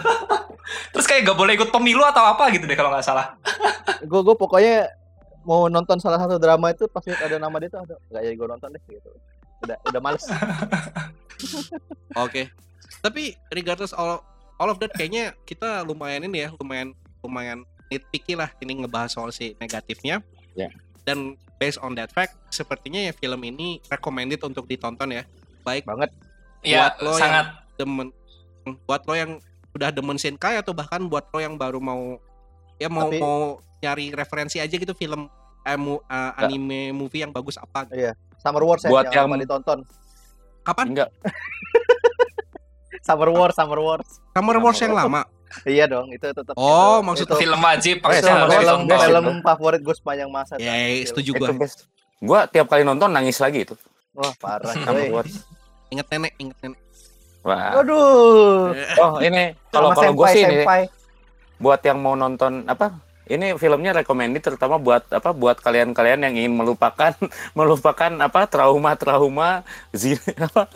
Terus kayak gak boleh ikut pemilu atau apa gitu deh kalau nggak salah. gue gue pokoknya mau nonton salah satu drama itu pas lihat ada nama dia tuh ada nggak jadi gue nonton deh gitu. Udah udah males. Oke. Tapi regardless all all of that kayaknya kita lumayan ini ya, lumayan lumayan nitpicky lah ini ngebahas soal si negatifnya. Ya. Dan based on that fact, sepertinya ya film ini recommended untuk ditonton ya. Baik Banget. Iya, Buat lo yang- sangat demen buat lo yang udah demen Shinkai atau bahkan buat lo yang baru mau ya mau Tapi- mau nyari referensi aja gitu film eh, mu- eh, anime movie yang bagus apa gitu. Summer Wars ya, Buat yang, yang- apa ditonton. kapan Enggak, Summer Wars, Summer Wars. Summer Wars yang lama Iya dong, itu tetap. Oh, itu, maksud itu, film wajib Oh, harus Summer Wars film, best film itu. favorit gue sepanjang masa. ya tuh, ya, film. setuju best. Gua tiap kali nonton nangis lagi itu. Wah parah. Coy. Wars. inget nenek inget nenek Wah. Aduh. Oh, ini kalau kalau gue sih ini buat yang mau nonton apa ini filmnya recommended terutama buat apa buat kalian-kalian yang ingin melupakan melupakan apa trauma-trauma zi- apa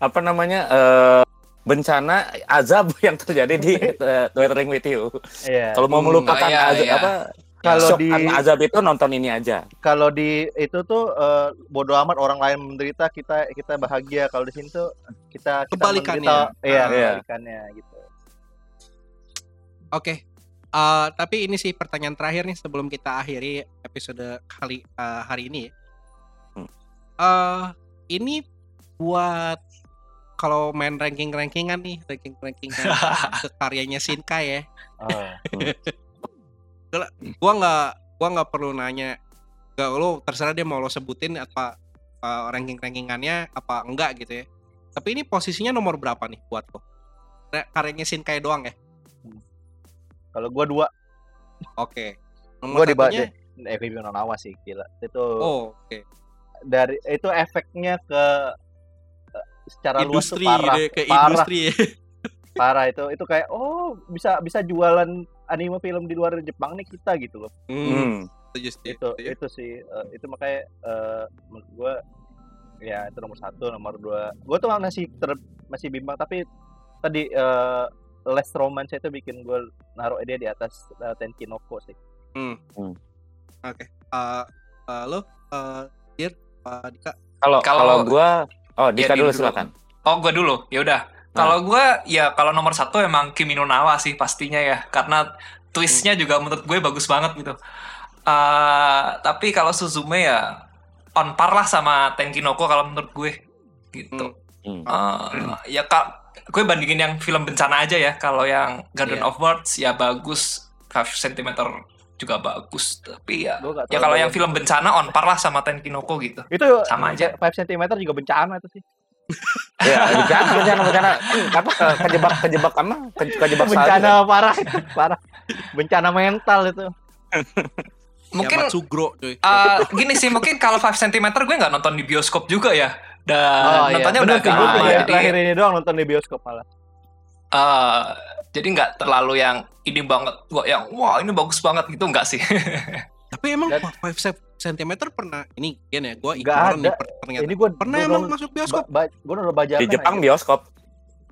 apa namanya eh, bencana azab yang terjadi di uh, Weathering with You. Iya. Kalau mau melupakan oh iya, azab iya. apa Kalau di- azab itu nonton ini aja. Kalau di itu tuh eh, bodo amat orang lain menderita kita kita bahagia. Kalau di sini tuh kita kita Kebalikannya. menderita- Iya, Ah, iya. kebalikannya gitu. Oke. Eh, tapi ini sih pertanyaan terakhir nih sebelum kita akhiri episode kali eh, hari ini. Hmm. Eh, ini buat kalau main ranking-rankingan nih, ranking-rankingan ke karyanya Shinkai ya. Oh. Gua nggak gua nggak perlu nanya gak lo terserah dia mau lo sebutin apa uh, ranking-rankingannya apa enggak gitu ya. Tapi ini posisinya nomor berapa nih buat lo? Karyanya Shinkai doang ya? Kalau gua dua, Oke. gua Nomor di bawah satunya? eh Review Nonawa sih gila. Itu Oh, oke. dari itu efeknya ke secara luas tuh Industri parah, deh, ke parah, industri ya. parah itu itu kayak oh bisa bisa jualan anime film di luar Jepang nih kita gitu loh. Hmm, Hmm. setuju, itu itu sih eh, itu makanya eh, menurut gua ya itu nomor satu nomor dua gua tuh masih ter, masih bimbang tapi tadi eh Last Romance itu bikin gue naruh dia di atas uh, Tenkinoko sih Hmm. Hmm. Oke. Eh, eh, lo eh Dir, Pak Dika. Kalau Kalau- kalau gua oh Dika Dir dulu dulu. silakan. Oh, gue dulu. Ya udah. Kalau gue ya kalau nomor satu emang Kimi no Nawa sih pastinya ya, karena twistnya juga menurut gue bagus banget gitu. Eh, tapi kalau Suzume ya on par lah sama Tenkinoko kalau menurut gue gitu. Hmm. Eh, ya kak, gue bandingin yang film bencana aja ya. Kalau yang Garden Iya. of Words ya bagus, 5 cm juga bagus. Tapi ya, ya kalau yang film bencana on par lah sama Tenkinoko gitu. itu Sama aja. 5 cm juga bencana itu sih Ya, bencana bencana bencana apa ke- kejebak kejebak apa? Ke- Kejebak salju. bencana parah parah bencana mental itu Mungkin ya, Matsugro cuy. Eh, gini sih mungkin kalau 5 cm gue nggak nonton di bioskop juga ya dan oh iya nontonnya bener udah agak lama jadi terakhir ini doang nonton di bioskop malah eh, jadi nggak terlalu yang ini banget gua yang wah ini bagus banget gitu nggak sih Tapi emang Dan- 5 cm pernah ini kan ya, gua Nggak ignoran nih ternyata. ini gue Pernah emang masuk bioskop? ba, gue download bajakan Di Jepang anjir. bioskop.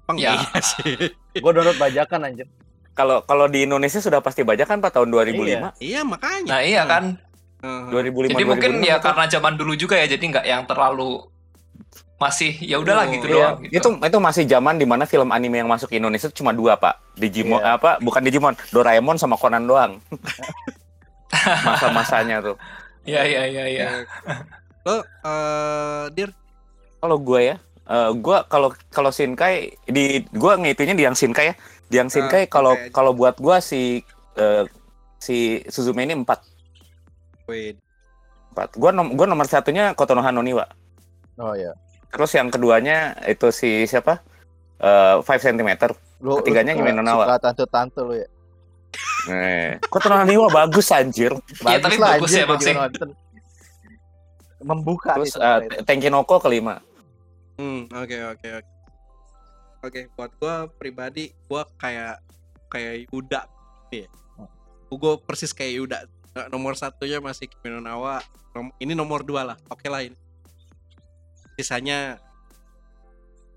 Bang, Ya. iya sih. gue download bajakan anjir Kalau kalau di Indonesia sudah pasti bajakan Pak tahun 2005. iya, makanya. nah iya kan Heeh. 2005 jadi mungkin 2006 ya karena zaman dulu juga ya jadi nggak yang terlalu masih ya udahlah Oh, gitu Iya, doang gitu. itu itu masih zaman di mana film anime yang masuk ke Indonesia cuma dua pak, Digimon Iya. apa bukan Digimon, Doraemon sama Conan doang. Masa-masanya tuh. ya ya ya ya Lo eh Dir, Kalau gue ya, eh gue kalau kalau Shinkai di gue ngitunya di yang Shinkai ya, di yang Shinkai Ah, kalau aja. kalau buat gue si eh, si Suzume ini empat wait. empat. Gue nom gue nomor satunya Kotonoha no Niwa. oh iya Terus yang keduanya itu si siapa? Eh 5 cm. lu, Ketiganya lu suka, Nawa. suka tante-tante lu ya Eh, Kotonoha no Niwa bagus anjir. Iya, tapi lah, bagus anjir, ya, Bang, membuka Terus eh, itu. Tenkinoko kelima. Hmm, oke oke oke. Oke, buat gua pribadi gua kayak kayak Yuda ya. Gua persis kayak Yuda. Nomor satunya masih Kimi Nawa. Nom- ini nomor dua lah. Oke lah ini. Sisanya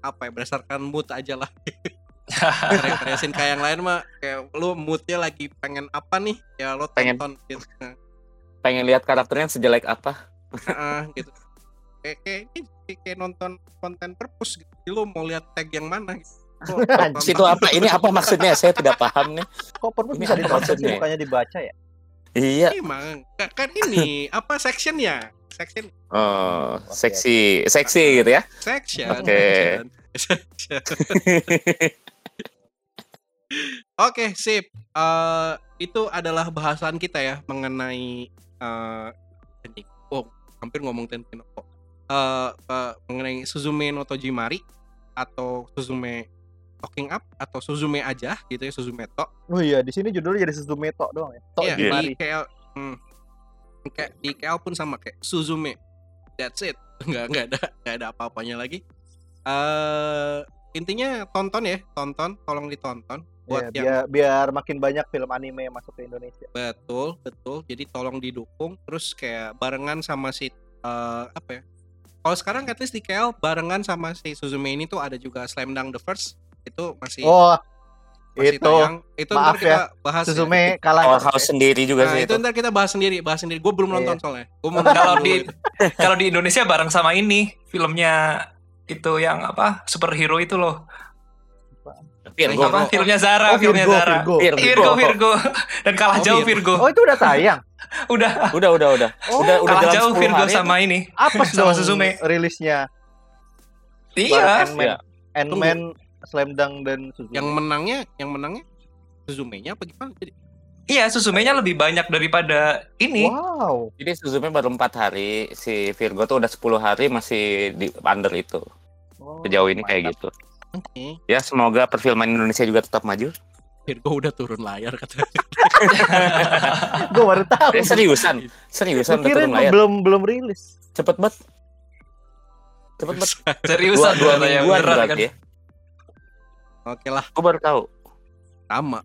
apa ya berdasarkan mood aja lah. Karya-karya Shinkai yang lain mah kayak lu moodnya lagi pengen apa nih ya lo Pengen. tonton gitu. Pengen lihat karakternya sejelek apa? Heeh, gitu. Kayak kayak ini kayak, kayak nonton konten perpus gitu. Jadi Lu mau lihat tag yang mana gitu. Tonton. Situ apa? Ini apa maksudnya? Saya tidak paham nih. kok perpus Ini bisa ditonton sih bukannya dibaca ya Iya. Emang Ka- kan ini apa sectionnya? Section Oh, seksi, seksi gitu ya. section. Oke. section. Oke, sip. Eh, itu adalah bahasan kita ya mengenai eh anjing. oh, hampir ngomong Tenkinoko. Eh eh, mengenai Suzume no Tojimari atau Suzume Talking Up atau Suzume aja gitu ya Suzume to. oh iya di sini judulnya jadi Suzume Tok doang ya Tok Iya, di di mari KL hmm, kayak di KL pun sama kayak Suzume. That's it. Nggak nggak ada nggak ada apa-apanya lagi. Eh intinya tonton ya, tonton, tolong ditonton buat Iya, yang biar biar makin banyak film anime yang masuk ke Indonesia betul, betul. Jadi tolong didukung terus kayak barengan sama si eh, apa ya? Kalau sekarang at least di KL barengan sama si Suzume ini tuh ada juga Slam Dunk the First. Itu masih oh masih itu tayang. Itu maaf ntar kita bahas ya. Suzume kalah Power House sendiri juga Nah, sih itu itu. ntar kita bahas sendiri, bahas sendiri. Gue belum Iya. nonton soalnya. Gue mau kalau di kalau di Indonesia bareng sama ini filmnya itu yang apa superhero itu loh Virgo. apa filmnya Zara oh filmnya Virgo Zara Virgo Virgo. Virgo Virgo dan kalah Oh, jauh Virgo. Oh itu udah tayang udah Udah, udah, udah. Oh, udah, udah kalah jauh 10 Virgo sama ini apa Sama Suzume. rilisnya Iya. Ant-Man, Iya. Ant-Man, Slam Dunk dan Suzume. Yang menangnya, yang menangnya Suzume-nya apa gimana? Jadi, Iya, Suzume-nya lebih banyak daripada ini. Wow. Jadi Suzume baru empat hari, si Virgo tuh udah 10 hari masih di under itu. Oh, Sejauh ini kayak gitu. oke. Ya semoga perfilman Indonesia juga tetap maju. Virgo udah turun layar kata. Gue baru tahu. Eh, seriusan, seriusan udah turun layar. belum belum rilis. Cepet banget. Cepet banget. Dua, Seriusan dua katanya, mingguan kan. berarti ya. Oke lah, Gue baru tahu. sama.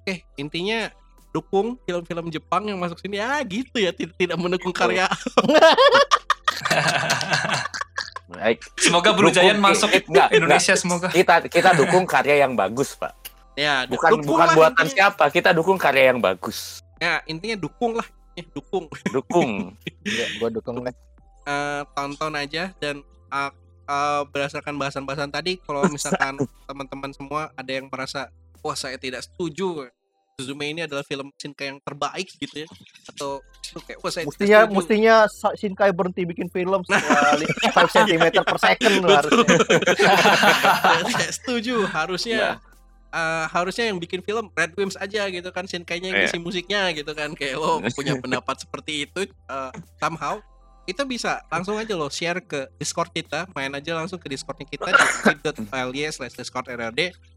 Oke, intinya dukung film-film Jepang yang masuk sini ya gitu ya tidak, tidak mendukung karya Baik. Semoga Blue Dukung- Giant masuk eh, enggak, Indonesia semoga. Kita kita dukung karya yang bagus, Pak. ya Bukan dukung bukan lah buatan intinya. siapa, kita dukung karya yang bagus. ya intinya dukung lah ya, dukung Dukung. Iya, gue dukung deh. Eh, tonton aja dan eh, eh, berdasarkan bahasan-bahasan tadi kalau misalkan teman-teman semua ada yang merasa wah saya tidak setuju. Suzume ini adalah film Shinkai yang terbaik gitu ya. Atau itu kayak wah saya Mestinya setuju. mestinya Shinkai berhenti bikin film setelah 5 cm per second loh harusnya. Saya setuju. Harusnya Nah. eh, harusnya yang bikin film Red Wimps aja gitu kan. Shinkai-nya yang Iya. ngisi musiknya gitu kan. Kayak lo punya pendapat seperti itu eh, somehow kita bisa langsung aja lo share ke Discord kita main aja langsung ke Discordnya kita di bit.ly slash Discord Pa-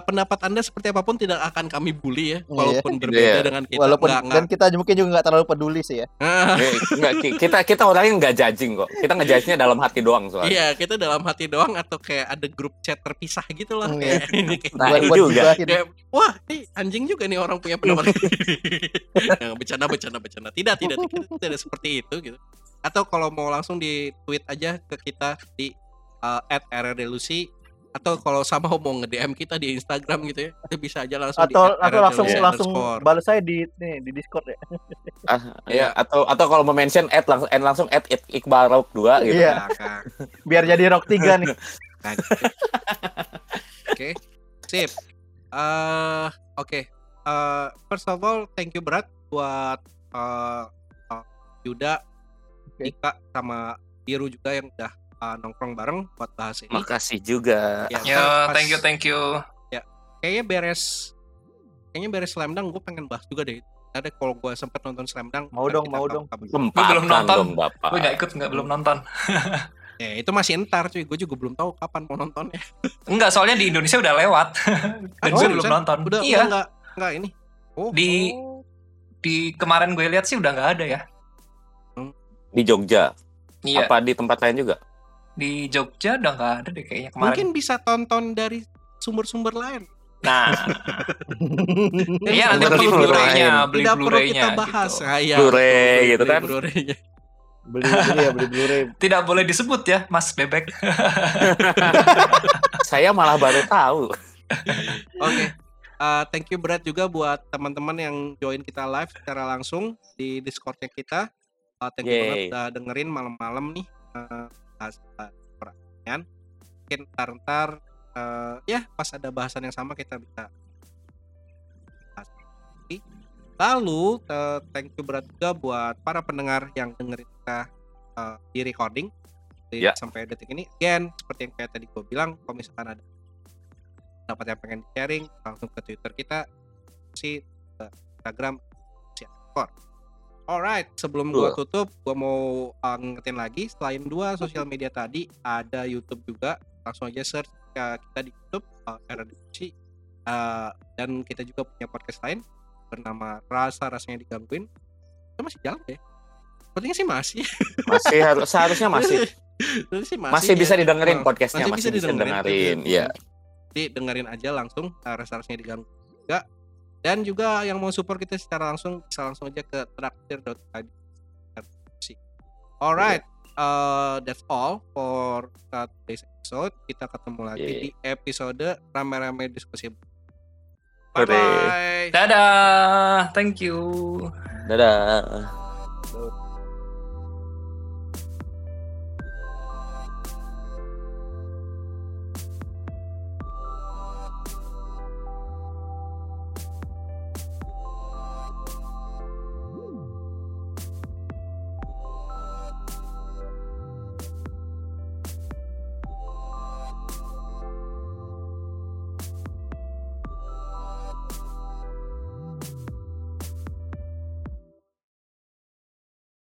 pendapat anda seperti apa pun tidak akan kami bully ya Iya. walaupun berbeda Iya. dengan kita Walaupun nggak, dan kita mungkin juga nggak terlalu peduli sih ya. Ah, enggak, ki- kita kita orangnya nggak judging kok. Kita ngejudge-nya dalam hati doang soalnya. iya kita dalam hati doang atau kayak ada grup chat terpisah gitu lah Hmm, kayak ini kayak Nah, buat juga. kayak wah ini anjing juga nih orang punya pendapat yang bercanda bercanda bercanda tidak tidak tidak, tidak seperti itu gitu atau kalau mau langsung di tweet aja ke kita di uh, @rrdelusi atau kalau sama mau nge-DM kita di Instagram gitu ya itu bisa aja langsung atau di atau langsung @rrdelusi langsung balas saya di nih di Discord ya. Ah, ya, atau atau kalau mau mention add langsung add langsung add Iqbal Rauk 2 gitu. Iya. Nah, kan. Biar jadi rock 3 nih. Nah, gitu. Oke, sip. Eh, oke. Eh, first of all, thank you berat buat eh, eh, Yuda, Oke. Ika, sama Biru juga yang udah eh, nongkrong bareng buat bahas ini. Makasih juga. Ya, Ya, pas- thank you, thank you. Kayaknya beres, kayaknya beres Slam Dunk, gue pengen bahas juga deh. Ada kalau gue sempet nonton Slam Dunk. Mau ntar dong, mau dong. Sempatkan belum nonton. dong, Bapak. Gue gak ikut, nggak belum nonton. Ya, itu masih entar cuy. Gue juga belum tahu kapan mau nontonnya. Enggak, soalnya di Indonesia udah lewat. Dan Oh, gue belum nonton. Udah, iya, udah nggak, nggak ini. Oh, di di kemarin gue lihat sih udah nggak ada ya. Di Jogja. Iya, Apa di tempat lain juga? Di Jogja udah nggak ada deh kayaknya kemarin. mungkin bisa tonton dari sumber-sumber lain. Nah, iya nanti beli Blu-ray-nya, beli Tidak perlu Blu-ray-nya kita bahas. gitu. Ah, iya, Blu-ray gitu kan. Blu-ray-nya. beli beli ya beli Blu-ray. Tidak boleh disebut ya, Mas Bebek. Saya malah baru tahu. Oke. Uh, thank you berat juga buat teman-teman yang join kita live secara langsung di Discordnya kita. Uh, thank you Yeay. banget udah dengerin malam-malam nih uh, bahas bahas pertanyaan. Mungkin ntar-ntar uh, ya pas ada bahasan yang sama kita bisa. Lalu uh, thank you berat juga buat para pendengar yang dengerin kita uh, di recording di- Ya. sampai detik ini. Again, seperti yang kayak tadi gue bilang, kalau misalkan ada dapat yang pengen sharing langsung ke Twitter kita si ke Instagram si Anchor. Alright, sebelum gua Betul. tutup, gua mau uh, ngingetin lagi selain dua sosial media tadi ada YouTube juga. Langsung aja search uh, kita di YouTube uh, Era Diskusi. Uh, dan kita juga punya podcast lain bernama Rasa Rasanya Digangguin. Itu masih jalan ya? Sepertinya sih masih. Masih harus seharusnya masih Sepertinya sih masih ya. bisa didengerin Uh, podcastnya masih, bisa didengerin. Iya. Jadi dengerin aja langsung uh, rasa-rasanya diganggu juga. Dan juga yang mau support kita secara langsung bisa langsung aja ke traktir.id. Alright, uh, that's all for today's episode. Kita ketemu lagi Yeah. di episode rame-rame diskusi. Bye bye. Dadah, thank you. Dadah.